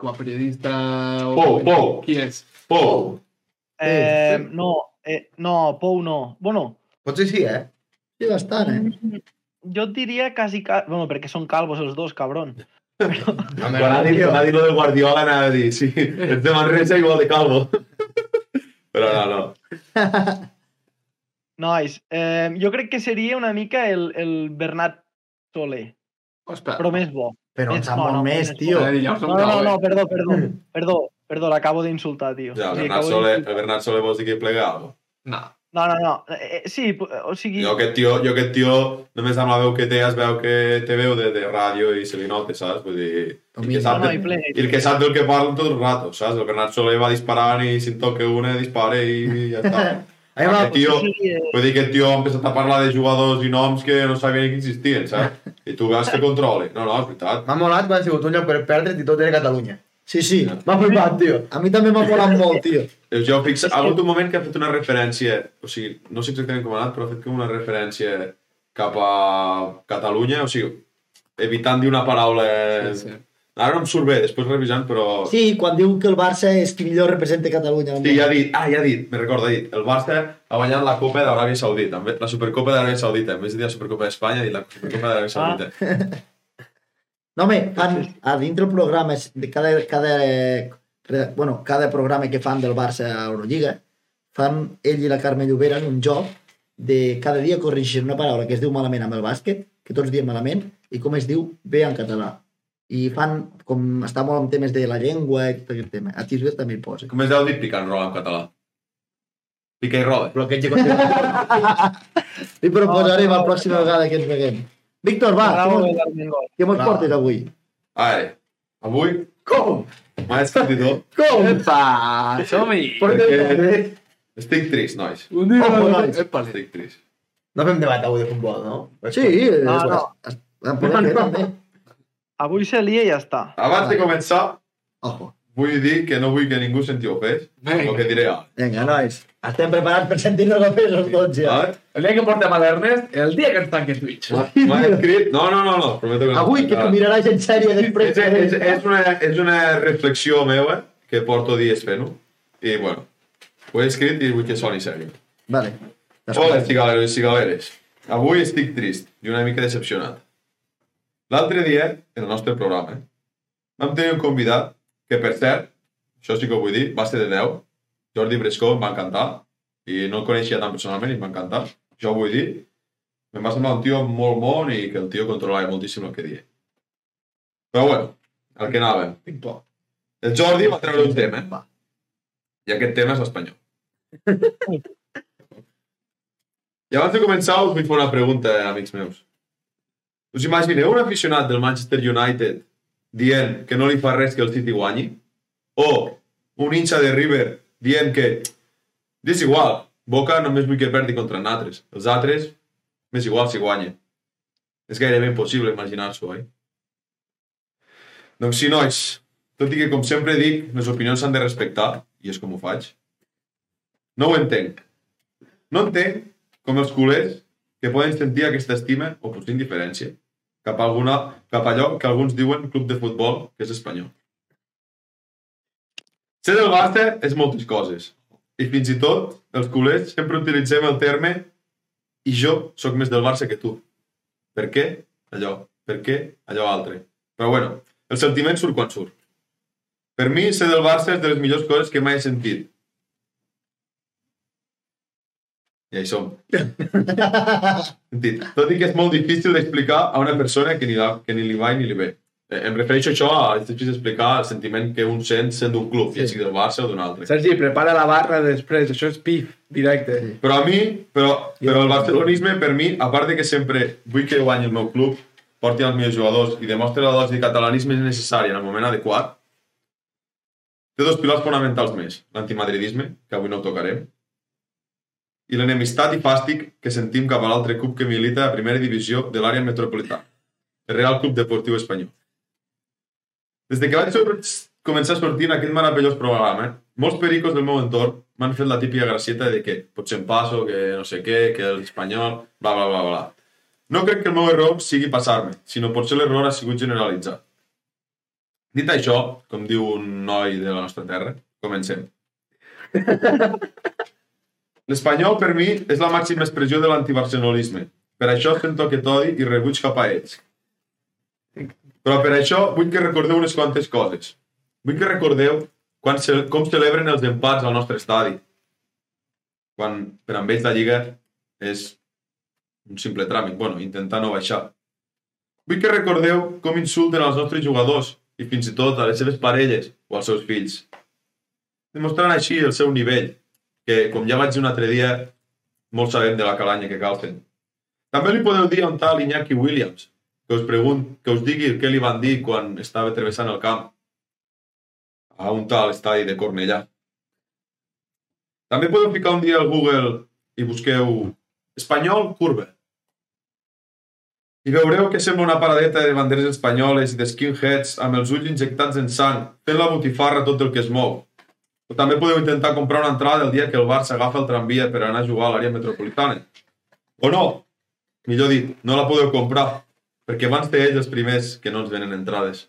com a periodista... o- Pou, Pou. Qui és? Pou. Eh, no, eh, no, Pou no. Bueno, Potser sí, eh? Sí, bastant, eh? jo et diria quasi... Bueno, perquè són calvos els dos, cabron. Home, Quan ha dit, ha dit lo de Guardiola, anava a dir, sí, ets de Manresa igual de calvo. Però no, no. Nois, eh, jo crec que seria una mica el, el Bernat Soler, Ospa, però més bo. Però Més- ens no, més, tio. Eh, No, no, no, no perdó, perdó, perdó, perdó, l'acabo d'insultar, tio. Ja, el Bernat acabo Soler, el Bernat Soler vols dir que hi plega alguna No. No, no, no, eh, eh, sí, p- o sigui... Jo aquest tio, jo aquest tio, només amb la veu que té, es veu que té veu de, de ràdio i se li nota, saps? Vull dir, i, que No, sap no, de, i ple. el que sap del que parla tot el rato, saps? El Bernat Soler va disparant i si en toca una, dispara i ja està. Ahí va, Aquest tio, Sí, eh, vull dir, aquest tio ha empezat a parlar de jugadors i noms que no sabien ni que existien, saps? I tu veus que controli. No, no, és veritat. M'ha molat quan ha sigut un lloc per perdre't i tot era Catalunya. Sí, sí. M'ha flipat, tio. A mi també m'ha molat molt, tio. Jo fixa, ha hagut un moment que ha fet una referència, o sigui, no sé exactament com ha anat, però ha fet com una referència cap a Catalunya, o sigui, evitant dir una paraula... Sí, sí. Ara no em surt bé, després revisant, però... Sí, quan diu que el Barça és qui millor representa Catalunya. al Sí, ja ha dit, ah, ja ha dit, me recorda, ha dit, el Barça ha guanyat la Copa d'Aràbia Saudita, la Supercopa d'Aràbia Saudita, en vez de dir la Supercopa d'Espanya, ha dit la Supercopa d'Aràbia Saudita. No, home, fan, a dintre el programa, cada, cada, bueno, cada programa que fan del Barça a Eurolliga, fan ell i la Carme Llobera en un joc de cada dia corregir una paraula que es diu malament amb el bàsquet, que tots diem malament, i com es diu bé en català. I fan, com està molt en temes de la llengua i tot aquest tema. A Tisbet també hi posa. Com es deu dir picar en roba en català? Pica i roda. Bloqueig de context. Li proposarem la pròxima vegada que ens veiem. Víctor, va, Bravo, què mos, Darwin Gol. què mos Va. portes avui? Ara, avui Com? m'ha escrit i tot, Com? Epa, som-hi! perquè estic trist, nois. Un dia... Ojo, nois. Epa, sí. Estic trist. No fem debat avui de futbol, no? Sí, No, és- no. es- en podem fer també. Avui se lia i ja està. Abans de començar, Ojo. vull dir que no vull que ningú senti ofès, el que diré ara. Vinga, nois. Estem preparats per sentir-nos ofesos tots ja. El dia que portem a l'Ernest, el dia que ens tanqui Twitch. M'ha escrit... No, no, no, no, prometo que no. Avui, que t'ho miraràs en sèrie després. És, és, és, una, és una reflexió meva que porto dies fent-ho. I, bueno, ho he escrit i vull que soni sèrio. Vale. Hola, cigaleros i cigaleres. Avui estic trist i una mica decepcionat. L'altre dia, en el nostre programa, vam tenir un convidat que, per cert, això sí que ho vull dir, va ser de 10. Jordi Brescó em va encantar i no el coneixia tan personalment i em va encantar. Ho vull dir. Em va semblar un tio molt bon i que el tio controlava moltíssim el que deia. Però bueno, el que anàvem. Tinc por. El Jordi va treure un tema Va. i aquest tema és l'espanyol. I abans de començar us vull fer una pregunta, amics meus. Us imagineu un aficionat del Manchester United dient que no li fa res que el City guanyi? O un hincha de River dient que és igual, Boca només vull que perdi contra nosaltres. Els altres, m'és igual si guanya. És gairebé impossible imaginar-s'ho, oi? Doncs sí, nois, tot i que, com sempre dic, les opinions s'han de respectar, i és com ho faig, no ho entenc. No entenc com els culers que poden sentir aquesta estima o potser indiferència cap a, alguna, cap a allò que alguns diuen club de futbol que és espanyol. Ser del Barça és moltes coses. I fins i tot, els culers sempre utilitzem el terme i jo sóc més del Barça que tu. Per què? Allò. Per què? Allò altre. Però bueno, el sentiment surt quan surt. Per mi, ser del Barça és de les millors coses que mai he sentit. I ahí som. Sentit. Tot i que és molt difícil d'explicar a una persona que ni, la, que ni li va ni li ve. Eh, Em refereixo a això, a és difícil explicar el sentiment que un sent sent d'un club, sí. ja sigui del Barça o d'un altre. Sergi, prepara la barra després, això és pif, directe. Però a mi, però, però el barcelonisme, per mi, a part de que sempre vull que guanyi el meu club, porti els meus jugadors i demostri la dosi de catalanisme necessària en el moment adequat, té dos pilars fonamentals més. L'antimadridisme, que avui no ho tocarem, i l'enemistat i fàstic que sentim cap a l'altre club que milita a primera divisió de l'àrea metropolitana, el Real Club Deportiu Espanyol. Des de que vaig començar a sortir en aquest meravellós programa, molts pericos del meu entorn m'han fet la típica gracieta de que potser em passo, que no sé què, que l'espanyol, bla, bla, bla, bla. No crec que el meu error sigui passar-me, sinó potser l'error ha sigut generalitzar. Dit això, com diu un noi de la nostra terra, comencem. L'espanyol, per mi, és la màxima expressió de l'antibarcelonisme. Per això sento aquest odi i rebuig cap a ells. Però per això vull que recordeu unes quantes coses. Vull que recordeu quan ce com celebren els empats al nostre estadi. Quan per amb ells la Lliga és un simple tràmit. bueno, intentar no baixar. Vull que recordeu com insulten els nostres jugadors i fins i tot a les seves parelles o als seus fills. Demostrant així el seu nivell, que, com ja vaig dir un altre dia, molts sabem de la calanya que calfen. També li podeu dir on tal Iñaki Williams, que us, pregunt, que us digui què li van dir quan estava travessant el camp a un tal estadi de Cornellà. També podeu ficar un dia al Google i busqueu Espanyol Curva. I veureu que sembla una paradeta de banderes espanyoles i de skinheads amb els ulls injectats en sang, fent la botifarra tot el que es mou. O també podeu intentar comprar una entrada el dia que el Barça agafa el tramvia per anar a jugar a l'àrea metropolitana. O no, millor dit, no la podeu comprar, perquè van ser ells els primers que no ens venen entrades.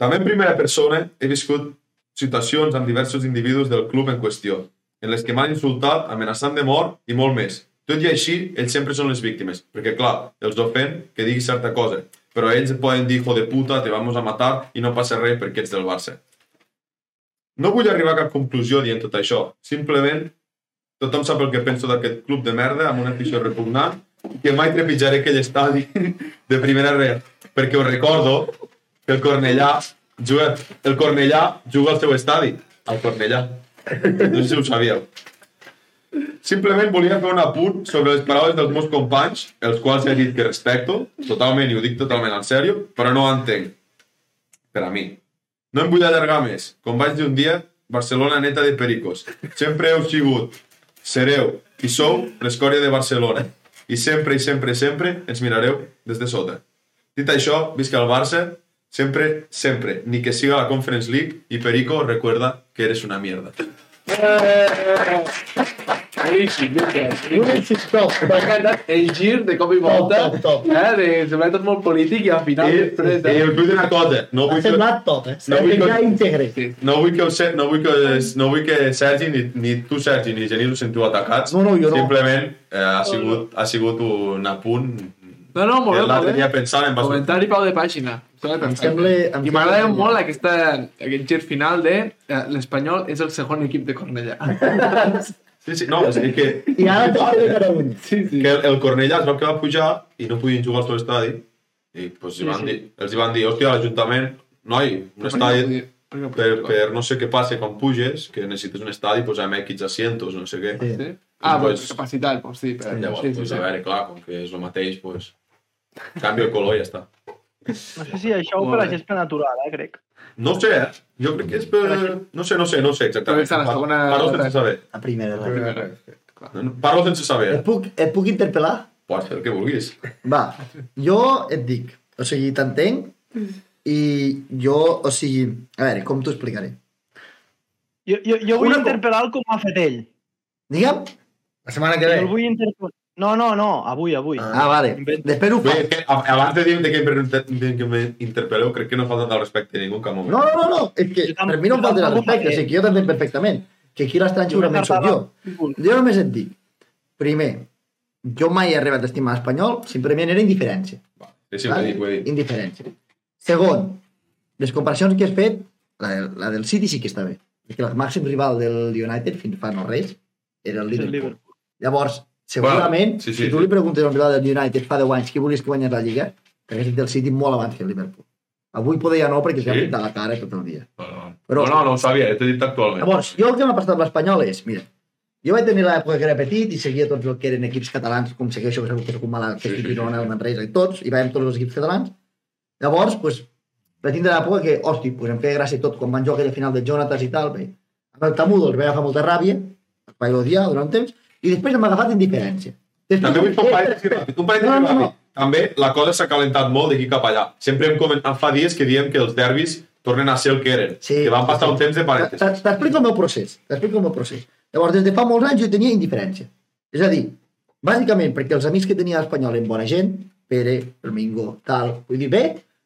També en primera persona he viscut situacions amb diversos individus del club en qüestió, en les que m'han insultat, amenaçant de mort i molt més. Tot i així, ells sempre són les víctimes, perquè clar, els ofèn que digui certa cosa, però ells poden dir, hijo de puta, te vamos a matar i no passa res perquè ets del Barça. No vull arribar a cap conclusió dient tot això. Simplement, tothom sap el que penso d'aquest club de merda amb una afició repugnant que mai trepitjaré aquell estadi de primera real. Perquè us recordo que el Cornellà juga, el Cornellà juga al seu estadi, al Cornellà. No sé si ho sabíeu. Simplement volia fer un apunt sobre les paraules dels meus companys, els quals he dit que respecto, totalment, i ho dic totalment en sèrio, però no entenc. Per a mi. No em vull allargar més. Com vaig dir un dia, Barcelona neta de pericos. Sempre heu sigut, sereu i sou l'escòria de Barcelona. I sempre, i sempre, sempre ens mirareu des de sota. Dit això, visca el Barça, sempre, sempre, ni que siga la Conference League, i Perico, recuerda que eres una mierda. Lucas. Boníssim, top. M'ha encantat el gir de cop i volta. Top, top, top. Eh, de, sembla tot molt polític i al final I, després... i us vull dir una cosa, no M'ha vull que, semblat top, eh? No vull que- íntegre. no vull que, se- no vull que, no vull que Sergi, ni, ni tu Sergi, ni Genís us sentiu atacats. No, no, jo no. Simplement eh, ha, sigut, ha sigut un apunt No, no, molt bé, l'altre dia pensant sortir. Comentari Pau de pàgina. Em Em sembla... Em I m'agrada molt aquesta, aquest gir final de eh, l'Espanyol és el segon equip de Cornellà. Sí, sí, no, és que, I ara tot de Catalunya. Sí, sí. que el, el Cornellà es veu que va pujar i no podien jugar al seu estadi i pues, sí, van sí. dir, els hi van dir, hòstia, l'Ajuntament, noi, un estadi per, per no sé què passa quan puges, que necessites un estadi, posem X asientos, no sé què. Sí. Sí? Ah, Pues- pues, capacitat, pues sí. Per, Llavors, sí, sí, pues, sí. a veure, clar, com que és el mateix, pues, canvio el color i ja està. No sé si això ho per la gespa natural, eh, crec. No sé, eh? Jo crec que és per... No sé, no sé, no sé exactament. Però la segona- Parlo sense saber. La primera. La primera. No, Parlo sense saber. Et puc, et puc interpel·lar? Pots fer el que vulguis. Va, jo et dic, o sigui, t'entenc i jo, o sigui, a veure, com t'ho explicaré? Jo, jo, jo vull Una interpel·lar el com ha fet ell. Digue'm? La setmana que Jo ve. el vull interpel·lar... No, no, no, avui, avui. Ah, vale. Després ho Bé, fa. és que abans de dir de que, que m'interpel·leu, crec que no falta tal respecte a ningú en cap moment. No, no, no, no, és que per mi no em falta el respecte, o sigui que jo t'entenc perfectament. Que aquí l'estrany segurament sóc jo. Jo només et dic, primer, jo mai he arribat a estimar l'espanyol, simplement era indiferència. Sí, ho he dit, ho he dit. Indiferència. Segon, les comparacions que has fet, la, la del City sí que està bé. Perquè el màxim rival del United fins fa no res era el el. Liverpool. Llavors, segurament, Bueno, sí, sí, si tu sí. li preguntes al rival del United fa 10 anys qui volies que guanyés la Lliga, t'hagués dit el City molt abans que el Liverpool. Avui poder ja no, perquè Sí? s'ha pintat la cara tot el dia. No, no, Però- no, no, no ho sabia, eh, t'he dit actualment. Llavors, jo el que m'ha passat amb l'Espanyol és, mira, jo vaig tenir l'època que era petit i seguia tots els que eren equips catalans, com segueixo, que soc un malalt, que sí, Girona, el Manresa i tots, i veiem tots els equips catalans. Llavors, pues, vaig tindre l'època que, hosti, pues, em feia gràcia tot, quan van jugar aquella final de Jonatas i tal, bé. Amb el Tamudo els vaig agafar molta ràbia, els vaig odiar durant un temps, i després m'ha agafat indiferència. Després, També vull fer un parèntesi ràpid. Un parèntesi No, no, no. També la cosa s'ha calentat molt d'aquí cap allà. Sempre em, coment... em fa dies que diem que els derbis tornen a ser el que eren. Sí, que van passar sí. un temps de parèntesi. T- T'explico el meu procés. T'explico el meu procés. Llavors, des de fa molts anys jo tenia indiferència. És a dir, bàsicament perquè els amics que tenia l'Espanyol eren bona gent, Pere, el Mingo, tal, vull dir, bé,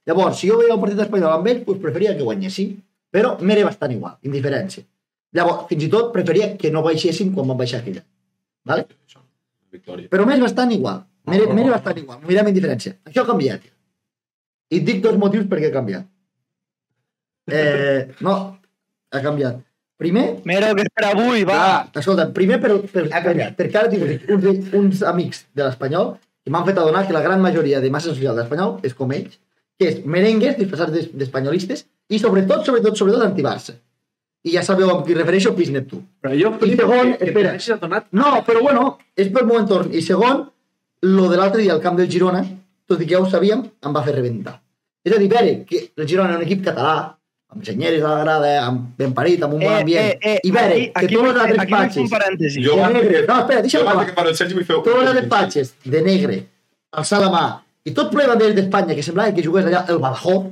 llavors, si jo veia un partit espanyol amb ells, doncs preferia que guanyessin, però m'era bastant igual, indiferència. Llavors, fins i tot preferia que no baixessin quan van baixar aquella. Vale? Victòria. Però m'és bastant igual. M'era m'era bastant igual. M'ho mirem indiferència. Això ha canviat. I et dic dos motius per què ha canviat. Eh, no, ha canviat. Primer, Mira el que és per avui, va. escolta, primer per, per, per, perquè ara tinc uns, uns amics de l'Espanyol que m'han fet adonar que la gran majoria de massa social de l'Espanyol és com ells, que és merengues disfressats d'es- d'espanyolistes i sobretot, sobretot, sobretot anti-Barça. I ja sabeu amb qui refereixo, Pis Neptú. Però jo I segon, que. No, però bueno, és pel meu entorn. I segon, lo de l'altre dia al camp del Girona, tot i que ja ho sabíem, em va fer rebentar. És a dir, veure que el Girona és un equip català, amb senyeres a la grada, amb ben parit, amb un bon ambient, i veure que tots els altres aquí patxes. Jo- de negre, no, espera, deixa'm acabar. que el Sergi vull fer... Tots els altres patxes de negre, alçar la mà, i tot ple de banderes d'Espanya, que semblava que jugués allà el Badajoz,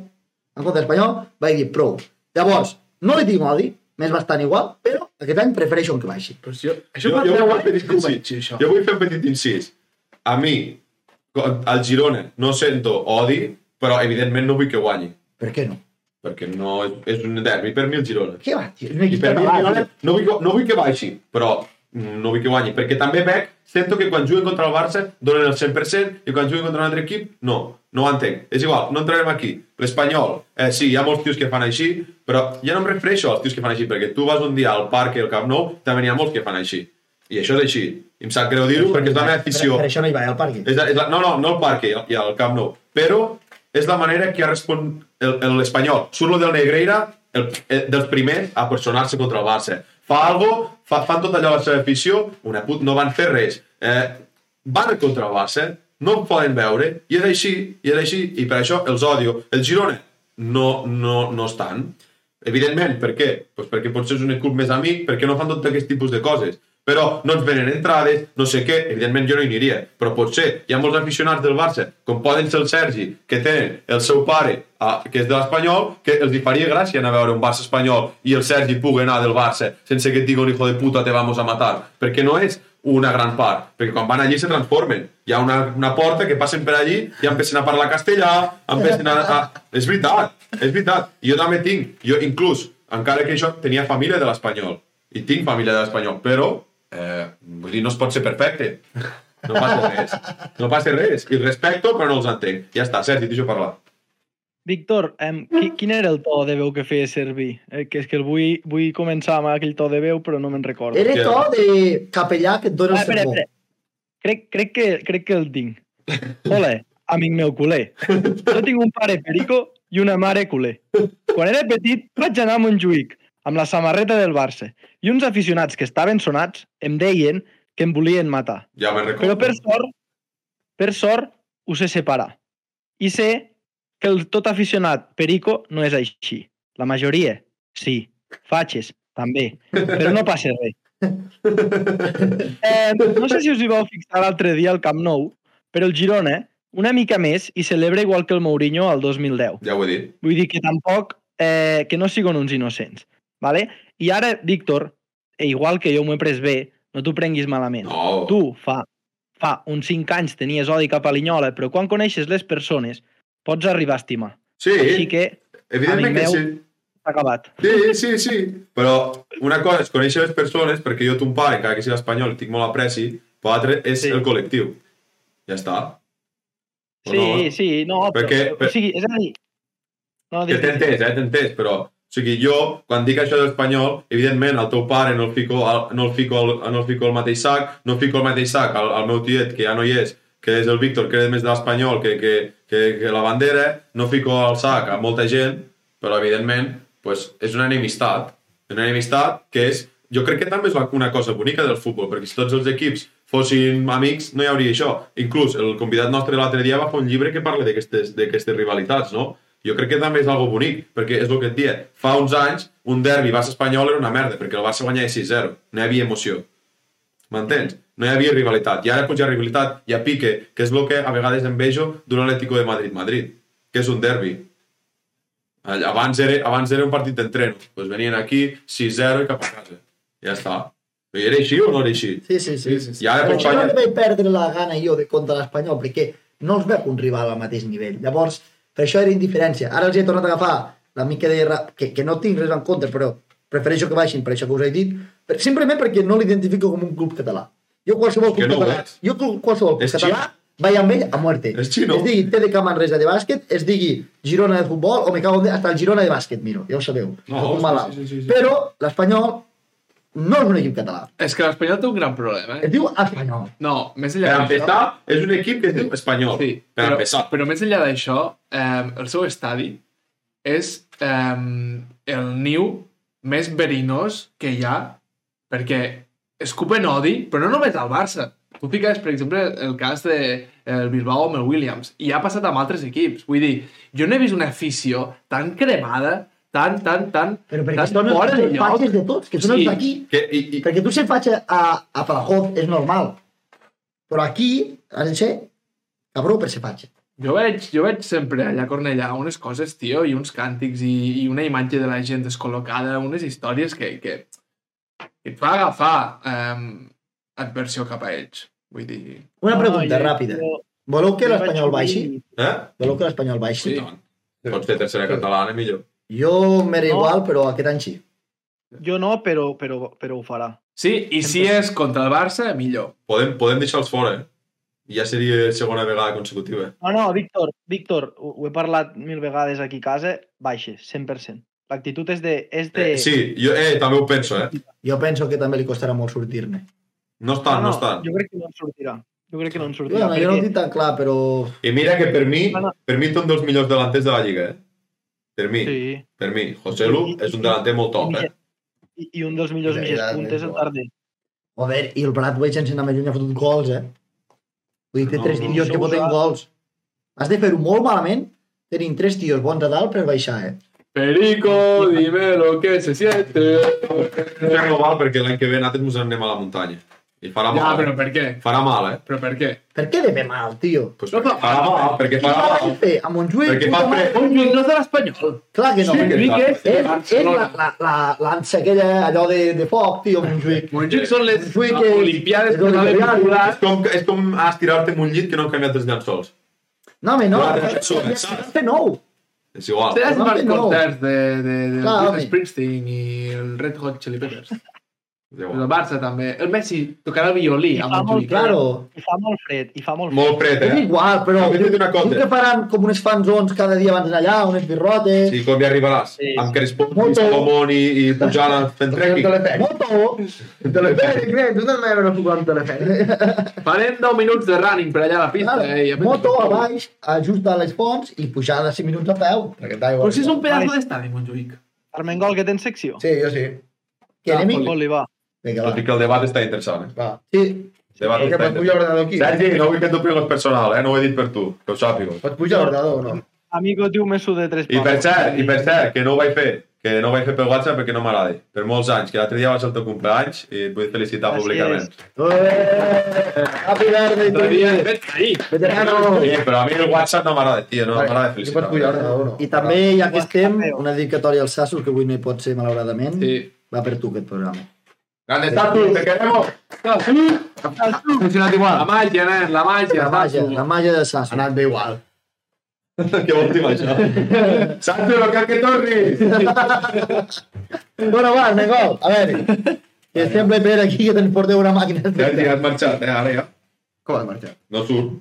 en compte espanyol, vaig dir prou. Llavors, no li tinc odi, m'és bastant igual, però aquest any prefereixo que baixi. Però si jo, això Jo, jo, 10 vull fer un petit incís. això. jo vull fer un petit incís. A mi, al Girona, no sento odi, però evidentment no vull que guanyi. Per què no? Perquè no és, és un derbi per mi el Girona. Què va, tio? I equip per mi el català. Girona no vull, no vull que baixi, però no vull que guanyi. Perquè també veig, sento que quan juguen contra el Barça donen el 100% i quan juguen contra un altre equip, no. No ho entenc. És igual, no entrarem aquí. L'Espanyol, eh, sí, hi ha molts tios que fan així, però ja no em refereixo als tios que fan així, perquè tu vas un dia al parc i al Camp Nou, també n'hi ha molts que fan així. I això és així. I em sap greu dir-ho perquè és la meva afició. Per, per això no hi va, al parc. És la, és la, no, no, no al parc i al- Camp Nou. Però és la manera que ha respon l'Espanyol. Surt del Negreira el, el, dels primers a personar-se contra el Barça. Fa algo, fa, fan tot allò a la seva afició, una put, no van fer res. Eh, van contra el Barça, no ho poden veure, i és així, i és així, i per això els odio. El Girona no, no, no estan. Evidentment, per què? Pues perquè potser és un club més amic, perquè no fan tot aquest tipus de coses. Però no ens venen entrades, no sé què, evidentment jo no hi aniria, però potser hi ha molts aficionats del Barça, com poden ser el Sergi, que tenen el seu pare, ah, que és de l'Espanyol, que els hi faria gràcia anar a veure un Barça espanyol i el Sergi pugui anar del Barça sense que et digui un hijo de puta te vamos a matar, perquè no és una gran part, perquè quan van allí se transformen. Hi ha una, una porta que passen per allí i empiecen a parlar castellà, empiecen a, a... És veritat, és veritat. I jo també tinc, jo inclús, encara que jo tenia família de l'Espanyol, i tinc família de l'Espanyol, però, eh, vull dir, no es pot ser perfecte. No passa res. No passa res. I respecto, però no els entenc. Ja està, Sergi, deixo parlar. Víctor, em, qui, quin era el to de veu que feia servir? Eh, que és que el vull, vull començar amb aquell to de veu, però no me'n recordo. Era to de capellà que et dona Ah, el sermó. Crec, crec, que, crec que el tinc. Hola, amic meu culer. Jo tinc un pare perico i una mare culer. Quan era petit vaig anar a Montjuïc amb la samarreta del Barça i uns aficionats que estaven sonats em deien que em volien matar. Ja me'n recordo. Però per sort, per sort, ho sé separar. I sé que el tot aficionat perico no és així. La majoria, sí. Fatxes, també. Però no passa res. Eh, no sé si us hi vau fixar l'altre dia al Camp Nou, però el Girona, una mica més, i celebra igual que el Mourinho al 2010. Ja ho he dit. Vull dir que tampoc, eh, que no siguin uns innocents. Vale? I ara, Víctor, e igual que jo m'ho he pres bé, no t'ho prenguis malament. No. Tu, fa, fa uns 5 anys tenies odi cap a Linyola, però quan coneixes les persones pots arribar a estimar. Sí, Així que evidentment amic que meu, sí. s'ha acabat. Sí, sí, sí. Però una cosa és conèixer les persones, perquè jo ton pare, encara que sigui espanyol, tinc molt apreci, però l'altre és Sí. el col·lectiu. Ja està. O Sí, no? sí, no, però, Perquè- o sigui, és a dir... No, Que t'he entès, eh? T'he entès, però... O sigui, jo, quan dic això de l'espanyol, evidentment, el teu pare no el fico, al, no el fico, al, no el fico al mateix sac, no fico al mateix sac al, al meu tiet, que ja no hi és, que és el Víctor, que és més de l'espanyol que, que, que, que la bandera, no fico al sac a molta gent, però, evidentment, pues, és una enemistat. Una enemistat que és... Jo crec que també és una cosa bonica del futbol, perquè si tots els equips fossin amics, no hi hauria això. Inclús el convidat nostre l'altre dia va fer un llibre que parla d'aquestes rivalitats, no? Jo crec que també és algo bonic, perquè és el que et dia. Fa uns anys, un derbi Barça-Espanyol era una merda, perquè el Barça guanyava 6-0. No hi havia emoció. M'entens? No hi havia rivalitat. I ara pues, hi ha rivalitat, hi ha pique, que és el que a vegades envejo d'un Atlético de Madrid-Madrid, que és un derbi. Abans era, abans era un partit d'entreno. Pues venien aquí, 6-0 i cap a casa. Ja està. I era així o no era així? Sí, sí, sí. sí, I ara Per això no li vaig perdre la gana jo de contra l'Espanyol, perquè no els veig un rival al mateix nivell. Llavors, per això era indiferència. Ara els he tornat a agafar la mica de... Que, que no tinc res en contra, però prefereixo que baixin per això que us he dit, per, simplement perquè no l'identifico com un club català. Jo qualsevol club no català, jo qualsevol club És català vaig amb ell a muerte. És xino. Es digui TDK Manresa de bàsquet, es digui Girona de futbol, o me cago en hasta el Girona de bàsquet, miro, ja ho sabeu. No, un sí, sí, sí, sí. Però l'Espanyol no és un equip català. És que l'Espanyol té un gran problema, eh? Es diu Espanyol. No, més Per enllà d'això... empezar, és un equip que es diu espanyol. Sí, per però, empezar. però més enllà d'això, eh, el seu estadi és eh, el niu més verinós que hi ha perquè escupen odi, però no només al Barça. Tu fiques, per exemple, el cas de el Bilbao amb el Williams, i ha passat amb altres equips. Vull dir, jo no he vist una afició tan cremada, tan, tan, tan... Però perquè tan són els, fora fatxes de tots, que són Sí. els d'aquí. Que, i, i, Perquè tu ser fatxa a, a Badajoz és normal. Però aquí has de ser cabró per ser fatxa. Jo veig, jo veig sempre allà a Cornellà unes coses, tio, i uns càntics i, i una imatge de la gent descol·locada, unes històries que, que, que et fa agafar um, adversió cap a ells. Vull dir... Una No, pregunta jo- ràpida. jo- Voleu que l'Espanyol baixi? eh? Voleu que l'Espanyol baixi? Sí. Pots fer tercera catalana, millor. Jo m'era No. igual, però aquest any sí. Jo no, però, però, però ho farà. Sí, i si és contra el Barça, millor. Podem, podem deixar-los fora, eh? Ja seria segona vegada consecutiva. No, no, Víctor, Víctor, ho, ho he parlat mil vegades aquí a casa, baixes, 100%. L'actitud és de... És de... Eh, sí, jo eh, també ho penso, eh? Jo penso que també li costarà molt sortir-ne. No estan, no, estan. Jo crec que no en sortirà. Jo crec que no en sortirà. Bueno, jo no ho perquè... dic tan clar, però... I mira que per mi, No, no. per mi té un dels millors delanters de la Lliga, eh? Per mi, Sí. per mi. José Lu és un delanter molt top, eh? I, I un dels millors Ja, mitges ja, puntes ja. Tarder. Joder, i el Bradway sense anar més lluny ha fotut gols, eh? Vull dir, té No, tres no, tios que no, foten no. gols. Has de fer-ho molt malament tenint tres tios bons a dalt per baixar, eh? Perico, dime lo que se siente. No és global perquè l'any que ve nosaltres ens anem a la muntanya. I farà Ja, mal. però eh? per què? Farà mal, eh? Però per què? Per què de fer mal, tio? Pues No perquè fa farà mal, mal, perquè Què farà mal. fer? A Montjuïc? Perquè fa fred. Montjuïc no és de l'Espanyol. Clar que no. Sí que Montjuïc és És, és la, Barcelona. la, la, l'ansa aquella, allò de, de foc, tio, Montjuïc. Montjuïc són les Montjuïc és- Olimpiades que Olimpiades. vincular. És com, és com estirar-te en un llit que no han canviat els llençols. No, home, no. Ja ja fet nou. És igual. Seràs No, más no. concerts de, de, de. Springsteen i el Red Hot Chili Peppers. És El. Barça també. El Messi tocarà el violí I amb fa molt. Claro. I fa molt fred, i fa molt fred. Molt fred, És eh? igual, però... Una cosa. Diu que faran com unes fanzons cada dia abans d'allà, unes birrotes... Sí, com hi arribaràs? Sí. Amb Moto. Salomón i, i pujant fent trekking. Moto! Telefèric, nen. Tu també vas jugar un telefèric. Farem 10 minuts de running per allà a la pista. Claro, Eh, i a moto a baix, a just a les fonts i pujada 5 minuts a peu. Però si és un pedazo d'estadi, Montjuïc. Armengol, que tens secció? Sí, jo sí. Que anem. Oli, va. Vinga, Tot va. i que el debat està interessant, eh? Va. Sí, Debat està pots pujar interessant. l'ordinador aquí. Sergi, no vull que t'ho prenguis personal, eh? No ho he dit per tu, que ho sàpigues. Pots pujar l'ordinador o no? Amigo, diu me de tres I per cert, i per cert, que no ho vaig fer, que no ho vaig fer per WhatsApp perquè no m'agrada. Per molts anys, que l'altre dia va ser el teu cumpleaños i et vull felicitar Així públicament. Eh, Happy birthday you. vet ahí. Veterano. Sí, però a mi el WhatsApp no m'agrada, tio, no m'agrada felicitar. pots pujar l'ordinador o no? I també, ja que estem, una dedicatòria als Sassos, que avui no hi pot ser, malauradament. Sí. Va per tu, aquest programa. Grande Tatu, te queremos! Ha funcionat igual. La màgia, nen, la màgia. La màgia, la màgia de Ha Sassos. anat bé igual. que vol dir això? Santu, no cal que tornis! Bueno, va, Negol, a veure. Que sembla per aquí que te'n porteu una màquina. Sergi, has marxat, eh? Ara ja. Com has marxat? No surt.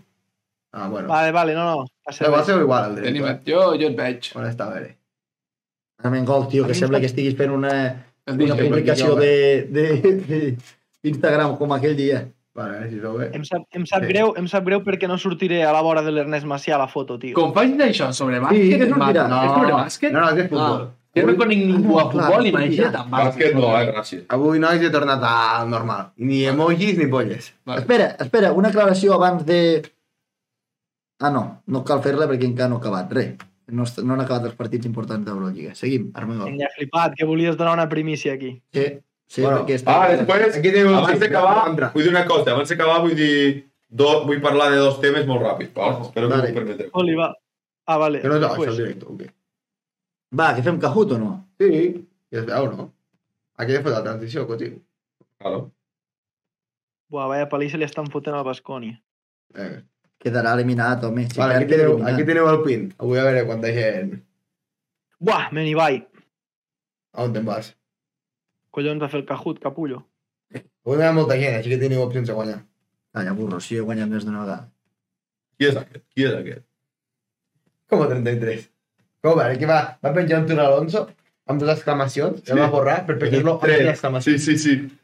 Ah, bueno. Vale, vale, no, no. Passa Però va ser igual el Tenim... directe. Jo, jo et veig. On està, a veure? Armengol, tio, que sembla que estiguis fent una, El una DJ. publicació de, de, de Instagram com aquell dia. Vale, si veu bé. Em sap, em sap Sí. greu, em sap greu perquè no sortiré a la vora de l'Ernest Macià a la foto, tio. Com faig d'això sobre Sí, bàsquet? que em sortirà. mata. És sobre bàsquet? No, no, és de futbol. Ah, jo no conec ningú a futbol, sí, imagina't Bàsquet no, eh? Gràcies. Avui, nois, he tornat al normal. I ni emojis ni polles. Vale. Espera, espera, una aclaració abans de... Ah, no, no cal fer-la perquè encara no ha acabat. Res, no, no han acabat els partits importants d'Eurolliga. Seguim, Armengol. Vinga, flipat, que volies donar una primícia aquí. Sí, sí, Bueno, perquè està... Ah, després, Aquí teniu abans d'acabar, contra. vull dir una cosa, abans d'acabar vull dir... Do, vull parlar de dos temes molt ràpid, val? Espero que Vale. m'ho permeteu. Oli, va. Ah, vale. Que no això Pues, directe, o què? Va, que fem Kahoot o no? Sí, ja es veu, no? Aquí he fet la transició, coti. Claro. buah, vaya palissa li estan fotent al Bascònia. Eh. Quedarà eliminat, home. Si Vale, aquí teniu, eliminat. aquí teniu el pin. Avui a veure quanta gent... Buah, me n'hi vaig. A on te'n vas? Collons, a fer el Cajut, capullo. Avui hi ha molta gent, així que teniu opcions de guanyar. Calla, burro, si he guanyat més d'una vegada. Qui és aquest? Qui és aquest? Com a 33? Com a veure, que va, va penjar un tur Alonso amb dues exclamacions, sí. El va borrar per penjar-lo amb Tres. dues exclamacions. Sí, sí, sí.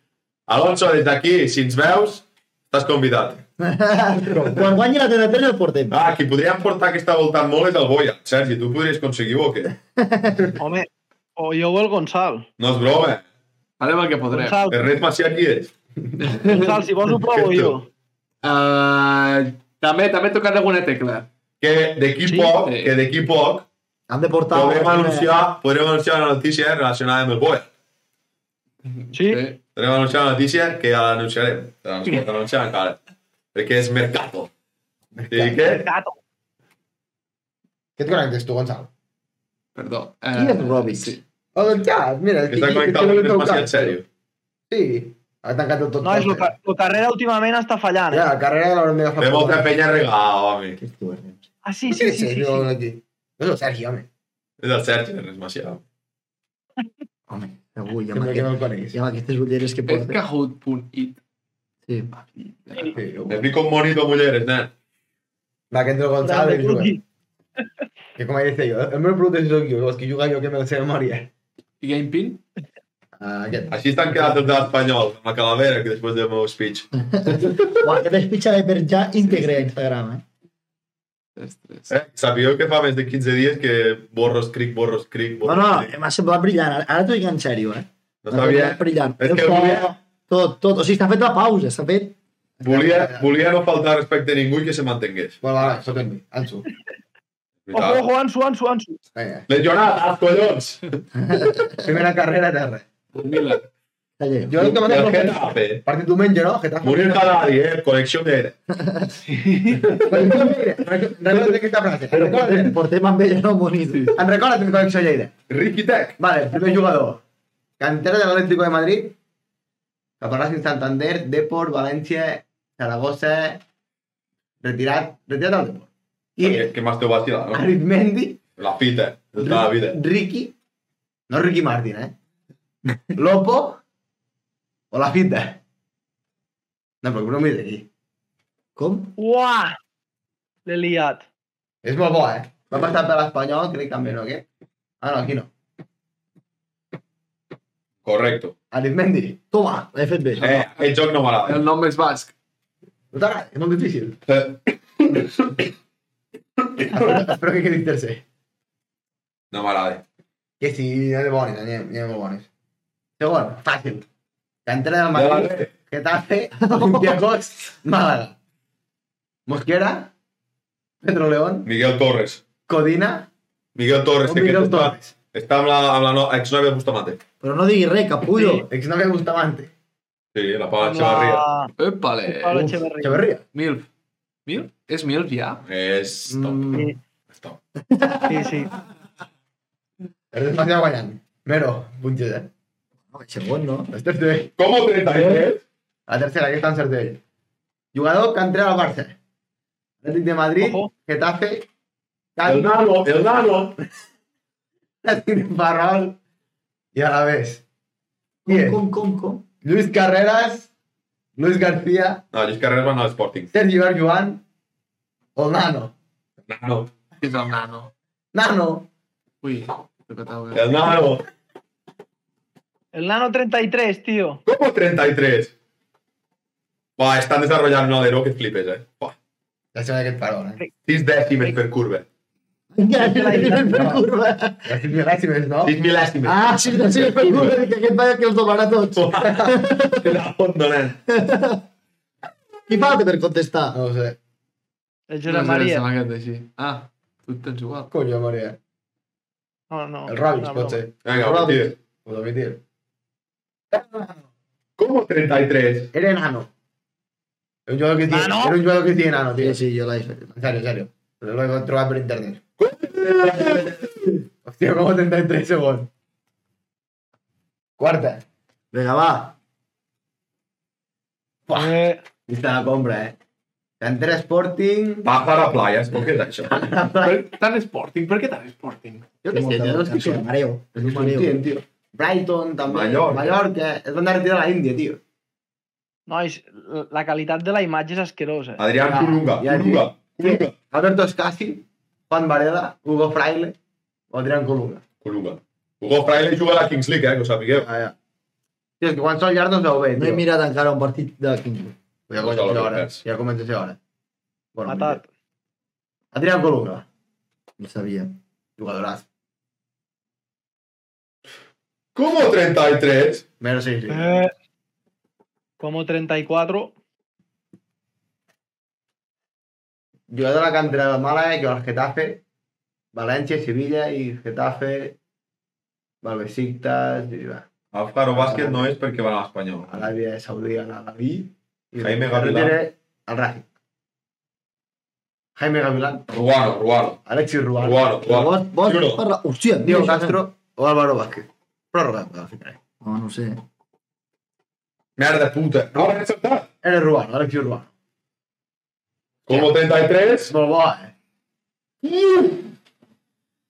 Alonso, des d'aquí, si ens veus, estàs convidat. Quan guanyi la 33 el portem. Ah, qui podríem portar que està voltant molt és el Boia. Sergi, tu podries aconseguir-ho o què? Home, o jo o el Gonçal. No és broma. Farem el que podrem. Gonçal, Ernest Macià qui és? Gonçal, si vols ho provo jo. Uh, també, també he tocat alguna tecla. Que d'aquí Sí? poc, Sí. que d'aquí poc, Han de portar... podrem anunciar, podrem anunciar una notícia relacionada amb el Boia. Sí? Podrem anunciar una notícia que ja l'anunciarem. L'anunciarem encara. Perquè és Mercato. I què? Gato. Què et connectes tu, Gonçal? Perdó. Qui és Robic? Sí. Oh, del xat, mira, és Que està és connectat no amb l'he Ernest Macià, tocat. en sèrio. Sí, ha tancat el tot. No, és el, ca el carrera últimament està fallant, Ja, eh? la carrera l'haurem d'agafar. Té molta penya regada, home. Que estúpid. Ah, sí, Sí, sí, sí, sí, sí. Aquí. No és el Sergi, home. És el Sergi, Ernest Macià. Home, avui, amb, Sembla que no aquest, el coneix. i amb aquestes ulleres que És porta. Kahoot.it. Sí. Sí, Me pico un monito mulleres, nen. Va, que entre el Gonçal Grande i juga. cookie. Que com dice yo, el meu producte és jo, els que juga jo que me la sé de memòria. I GamePin? Ah, aquest. Així estan quedat els de l'Espanyol, amb la calavera, que després del meu speech. Uah, aquest espitxa de per ja íntegre a Instagram, eh? Ostres. Eh? Sabíeu que fa més de 15 dies que borros, cric, borros, cric, No, borros, no, cric? m'ha semblat brillant. Ara- Ara t'ho dic en sèrio, eh? No M'ha sabia. semblat brillant. És El que so, volia- tot, tot. O sigui, està fet la pausa, s'ha fet... Volia, volia no faltar respecte a ningú i que se mantengués. Bueno, va, sota mi, Ansu. Ojo, ojo, Ansu. Vinga. Legionat, als collons! Primera carrera a terra. Calleu. Jo el que el dit Getafe. Partit diumenge, no? Getafe. Munir Kadari, eh? Connexió d'aire. Connexió Lleida. Recorda't aquesta frase. Però portem, amb ella, no monit. en recorda't en Connexió Lleida. Ricky Tech. Vale, primer jugador. Cantera del Atlético de Madrid. Caparrós Santander, Depor, València, Zaragoza... Retirat, retirat al Depor. I Que, que más te vacila, no? Arizmendi, La fita, de tota la vida. Ricky, no Ricky Martin, eh? Lopo, o la fita. No, però no m'hi d'aquí. Com? Uah! L'he liat. És molt bo, eh? Va passar per l'Espanyol, crec també, no? Què? Ah, no, aquí no. Correcto. Arizmendi. Toma, bé. Eh, aquest joc no m'agrada. El nom és basc. No t'agrada? És molt difícil. Espero que quedis tercer. no m'agrada. Que sí, n'hi ha de bones, n'hi ha, n'hi ha molt bones. Segon, fàcil. Cantera del Madrid. Getafe, Olympiacos, Málaga. Mosquera, Pedro León, Miguel Torres. Codina Miguel Torres, Miguel Torres. Està amb la, amb la no, exnòvia de Bustamante. Però no diguis res, capullo. Sí, exnovia Bustamante. Sí, la Paula Amb Echevarria. la... Épale. Pablo Uf, Echeverría. Echeverría. Milf. Milf? És Milf ja? És top. Mm, Sí, Stop. sí, sí. és demasiado guanyant. Mero, punxes, eh? No, el segon, no? És tercer. Com 33? La tercera, que està en certell. Jugador que entra al Barça. Atlètic de Madrid, Ojo. Getafe, El Cádiz, nano, el nano. Atlètic de Ferrol i Alavés. Qui Com, és? com, com, com? Luis Carreras, Luis García, No, Lluís Carreras va anar a l'Sporting. Sergi Barjuan o Nano. Nano. Qui és el nano? Nano. Ui, tocatau. El nano. El nano 33, tío. Com 33? Va, estan desarrollant un alero que et flipes, eh? Va, Ja sé aquest parol, eh? sis dècimes per curva. Curva. Ja estic mil·lèsimes, no? Ah, sí, sí, per curva, que aquest vaya que els domarà tots. La fondo, nen. Qui falta per contestar? No ho sé. El Josep Maria. Sembla que et així. Ah, tu et tens igual. Coño, Maria. No, no. El Robins, no, pot ser. Vinga, El omitir. Puedo omitir. Com 33? Era enano. Era un jugador que tiene, un jugador que tiene enano, tío. Sí, l'he fet. En serio, en serio. Lo he per internet. Hòstia, com 33 segons. Quarta. Vinga, va. Eh, Llista de compra, eh? Cantera Sporting... Pájaro a playa, com que és això? Tant Sporting, per què tant Sporting? Jo què sé, jo no estic Sí, mareo. És un mareo. tio, tio. Brighton, també. Mallorca. Mallorca. Es van a retirar a la Índia, tio. nois, la qualitat de la imatge és asquerosa. Adrián Ja, Colunga. ja, Colunga. Colunga. Alberto Escasi, Juan Varela, Hugo Fraile o Adrián Colunga. Colunga. Hugo Fraile juga a la Kings League, eh, que ho sapigueu. Ah, ja. Tio, és que quan són llargs no es veu bé, No he tio. mirat encara un partit de Kingsley. Ja No comença a ser hora. Ja comença a ser hora. Bueno, Matat. Adrián Colunga. No sabia. Jugadorazo. Com 33? Menos sí, sí. Eh, como 34. Jugador de la cantera del Málaga que va al Getafe, Valencia, Sevilla y Getafe, Valbesiktas, y va. Alfaro Bàsquet no és perquè va a l'Espanyol. Arabia Saudí, al Alabí. y Jaime Gavilán. Al Racing. Jaime Gavilán, Ruano, Ruano. Alexis Ruano, Ruano, Ruano. vos, vos no? parla... Hòstia, Diego Castro o Álvaro Vázquez. Final. No, no sé. Merda puta. No l'he encertat. Eres Ruano, Alexis Ruano. Com 33? És molt bo, eh?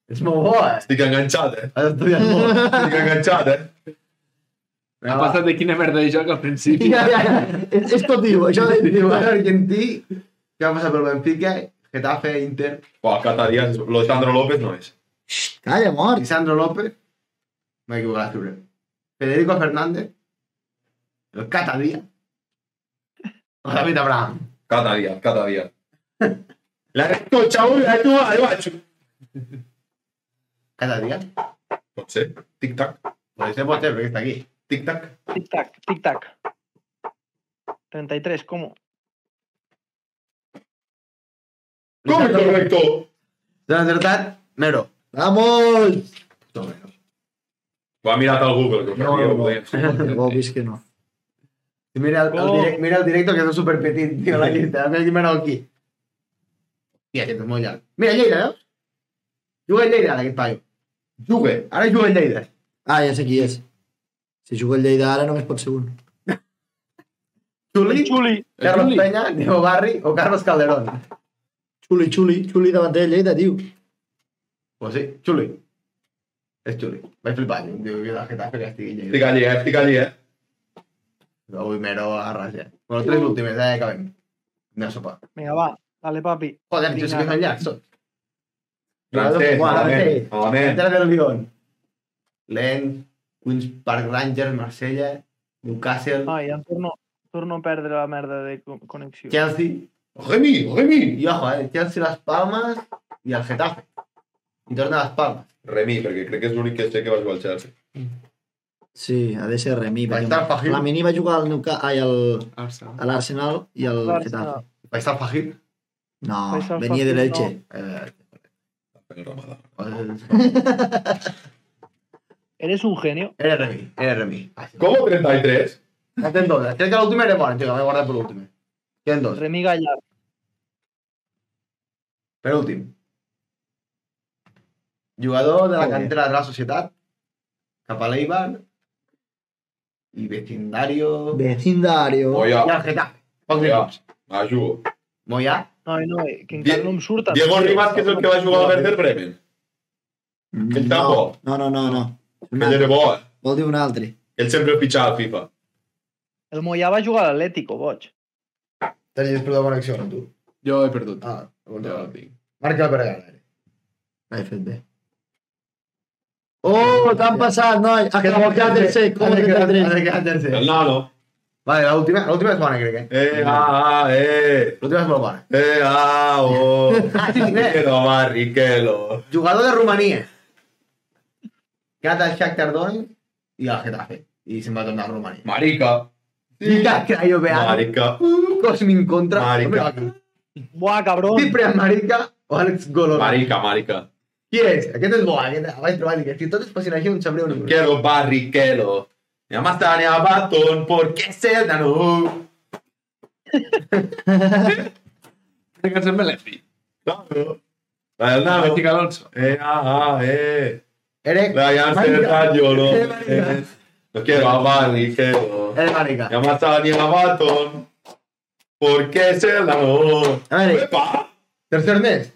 És molt bo, eh? Estic enganxat, eh? Has estudiat molt. Estic enganxat, eh? Ha passat de quina merda de joc al principi. Ja, ja, ja. És, és tot diu, això diu. Jugador argentí que va passar Benfica, Getafe, Inter, Buah, Cata Díaz, lo de Sandro López no és. Calla, mort. Lisandro López, m'he equivocat d'escriure, Federico Fernández, el Cata Díaz, o David Abraham. Cata Díaz, Cata Díaz. La recocha, uy, la tu, ahí va. chu- Cata Díaz? Pot ser. Tic-tac, Pot ser, pot ser, perquè està aquí. tic-tac. Tic-tac, tic-tac. 33, ¿cómo? Com és correcto? S'ha encertat, Mero. Vamos! Puto Mero. Ho ha mirat al Google, que ho No, sabíeu. no, No, no. Ho heu vist que no. Mira el, Oh. direct, mira el directo que és superpetit, tio, la llista. Mira el Mero aquí. Aquest és molt llarg. Mira, Lleida, veus? Juga el Lleida, ara, aquest paio. Jugue. Ara juga el Lleida. Ah, ja sé qui és. Si juga el Lleida ara només pot ser un. Xuli, Xuli. Carlos Xuli. Peña, Diego Barri o Carlos Calderón. Xuli, xuli, xuli davant del Lleida, diu. Pues sí, Xuli. És Xuli. Vaig flipar, tio. Diu que la Getafe que estigui Lleida. Estic allí, eh? Estic allí, eh? Avui mero a raja. Bueno, tres últimes, eh, acabem. Anem a sopar. Vinga, va, dale, papi. Joder, jo sí que són llargs, tots. Francès, Bueno, malament, malament. Entra del Lyon. Lens, Queens Park Rangers, Marsella, Newcastle, Ai, em torno, torno a perdre la merda de co- connexió. Chelsea, Remi, Remi. i ojo, eh, Chelsea, Las Palmas i el Getafe. I torna a Las Palmas. Remi, perquè crec que és l'únic que sé que va jugar al Chelsea. Sí, ha de ser Remi. Va estar Fajil. La Mini va jugar al Newca- ai, al, Arsenal. a l'Arsenal i al. Getafe. Va estar Fajil. No, Faisal venia de l'Elche. Eh, Eres un genio. era Remi, era Remi. Com 33? Ja tens dos. Crec que l'última era bona, tio, m'he guardat per l'última. Queden dos. Remi Gallard. Per últim. Jugador de la Joder. cantera de la Societat, cap a l'Eibar, i vecindario... Vecindario. Moya. I el Getafe. Pocs Moya. Ajudo. Moya. No, no, eh, que encara no em surten. Diego Ribas, que és el que va jugar a Werder Bremen. Ell no, tampoc. no, no, no, no. Un Que ell era bo, eh? Vol dir un altre. Ell sempre el pitjava al FIFA. El Moyà va jugar a l'Atlético, boig. Tenies per la connexió, no, tu? Jo he perdut. Ah, Ja ho tinc. Marca per Gala. L'he fet bé. Oh, t'han passat, noi. Ha quedat el tercer, com el Ha 33. quedat tercer. El nano. Vale, l'última l'última és bona, crec, eh? Eh, ah, ah, eh. L'última és molt bona. Eh, ah, oh. Ah, sí, sí, bé. Riquelo, va, Riquelo. Jugador de Romania. Que ha anat al Shakhtar Donetsk i al Getafe. I se'n va tornar a Romania. Marica. I que Crayo Beat. Marica. Cosmin contra. Marica. Buah, cabrón. Ciprian Marica o Àlex Golov. Marica, marica. Qui és? Aquest és bo, aquest el vaig trobar. Dic, si tots fossin així, no em sabria un número. Quiero Barrichello. Llamastan a Baton porque es el nano. Crec que ens hem Melefi. Claro. La del nano. Mític Alonso. Eh, ah, ah, eh. Eric. La llaman Marica. yo no. Eh, Marica. Eh, No quiero a Barrichello. Eric Marica. Llamastan a Baton porque es el nano. A veure, Epa. tercer mes.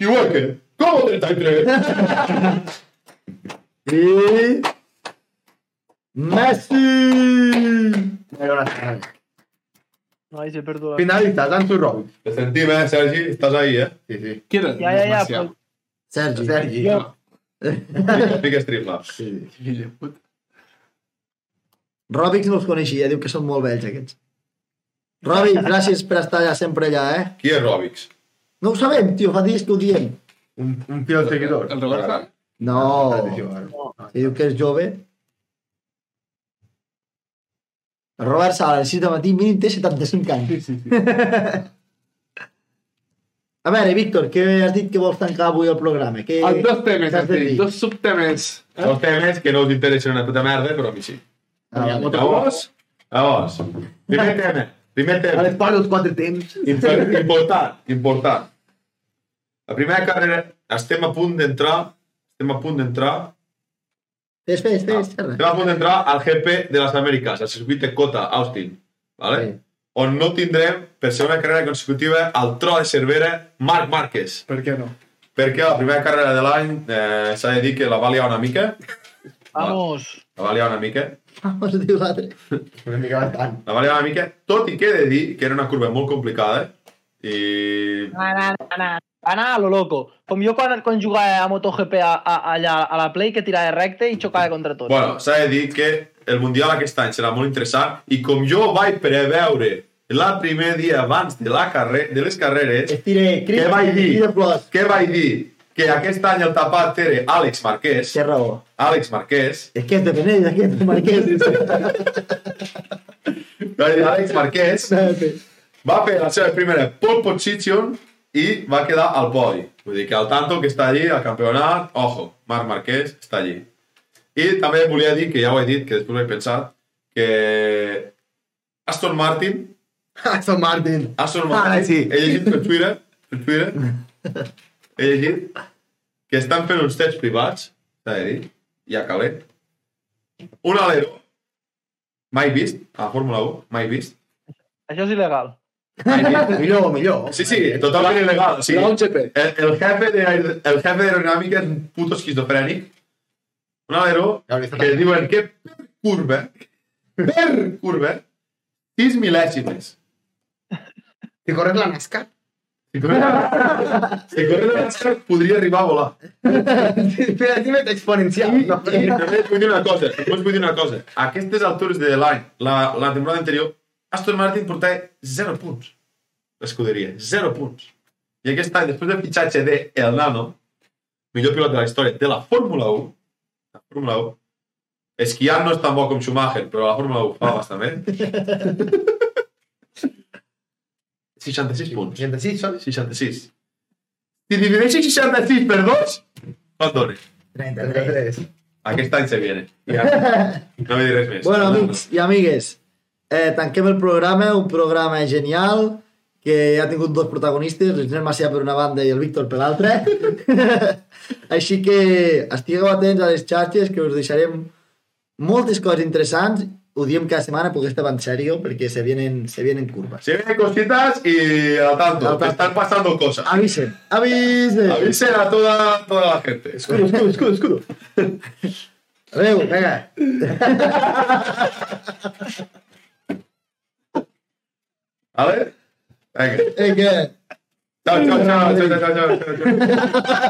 Igual que. ¿Cómo 33? I... Messi! Era una ahí se perdó la... Finalista, Danzu Robic. Te sentim, eh, Sergi? Estàs ahí, eh? Sí, sí. Qui era? Ja, ja, ja, Macià. però... Sergi. Sergi. Jo. Fica- Fiques triple. Fill de puta. Ròbics no els coneixia, diu que són molt vells aquests. Ròbic, gràcies per estar allà, sempre allà, eh? Qui és Robix? No ho sabem, tio, fa dies que ho diem. Un, un fiel seguidor. El Roberto? No, No. si diu que és jove. El Robert Sala, a les 6 de matí, mínim té 75 anys. Sí, sí, sí. A veure, Víctor, què has dit que vols tancar avui el programa? Què... Els dos temes, has dit, dos subtemes. Eh? Dos temes que no us interessen una puta merda, però a mi sí. Ah, vale. Llavors, llavors, primer tema, primer A tema, les parts dels quatre temps. Imp- important, important. La primera carrera, estem a punt d'entrar, estem a punt d'entrar, Fes, fes, fes. xerra. estem a punt d'entrar al GP de les Amèriques, al circuit de Cota, Austin, ¿vale? Sí. on no tindrem, per segona carrera consecutiva, el tro de Cervera, Marc Márquez. Per què no? Perquè la primera carrera de l'any eh, s'ha de dir que la va liar una mica, Vamos. la va liar una mica, Vamos, diu l'altre. Una mica bastant. la va una mica, tot i que he de dir que era una curva molt complicada, i Anar, anar, anar a lo loco. Com jo quan, quan jugava a MotoGP a, a, allà a la Play, que tirava recte i xocava contra tots. Bueno, s'ha de dir que el Mundial aquest any serà molt interessant i com jo vaig preveure el primer dia abans de, la carre de les carreres, Estiré, Què vaig dir? què vaig dir? Que aquest any el tapat era Àlex Marquès, Té raó. Àlex Marquès, És que és de Penell, aquest, Marquès. Àlex Marquès, va fer la seva primera pole position i va quedar al podi. Vull dir que al tanto que està allí, al campionat, ojo, Marc Marquès està allí. I també volia dir, que ja ho he dit, que després ho he pensat, que Aston Martin Aston Martin. Aston Ah, Martin, sí. he llegit per Twitter, per Twitter, he llegit que estan fent uns tests privats, s'ha de dir, ja calent. Un alero, mai vist, a la Fórmula 1, mai vist. Això és il·legal. Mai vist. Millor, millor. Sí, sí, totalment il·legal. Sí. El, el jefe de el jefe d'aeronàmica és un puto esquizofrènic. Un alero que diuen que curva per curva 6 mil·lèsimes. Si corres la NASCAR. Si corres la NASCAR, podria arribar a volar. Mil·lèsimes exponencial. No? I només vull dir una cosa, només vull dir una cosa. A aquestes altures de l'any, la, la temporada anterior, Aston Martin portava 0 punts. L'escuderia, 0 punts. I aquest any, després del fitxatge de El Nano, millor pilot de la història de la Fórmula 1, la Fórmula 1, esquiant no és tan bo com Schumacher, però la Fórmula 1 fa bastant bé. 66 punts. 66 són? 66. Si divideixes 66 per 2, quant dona? 33. Aquest any se viene. Ja. No m'he dit res més. Bueno, amics i amigues, eh, tanquem el programa, un programa genial, que ha tingut dos protagonistes, l'Isner Macià per una banda i el Víctor per l'altra. Així que estigueu atents a les xarxes, que us deixarem moltes coses interessants. Ho diem cada setmana perquè estem en sèrio, perquè se vienen, se vienen curvas. Se vienen cositas y al tanto, Al tanto. están pasando cosas. Avisen, avisen. Avisen a toda, toda la gente. Escudo, escudo, escudo, escudo. Adéu, vinga. ¿Vale? Venga. Chao, chao, chao, chao, chao, chao, chao, chao.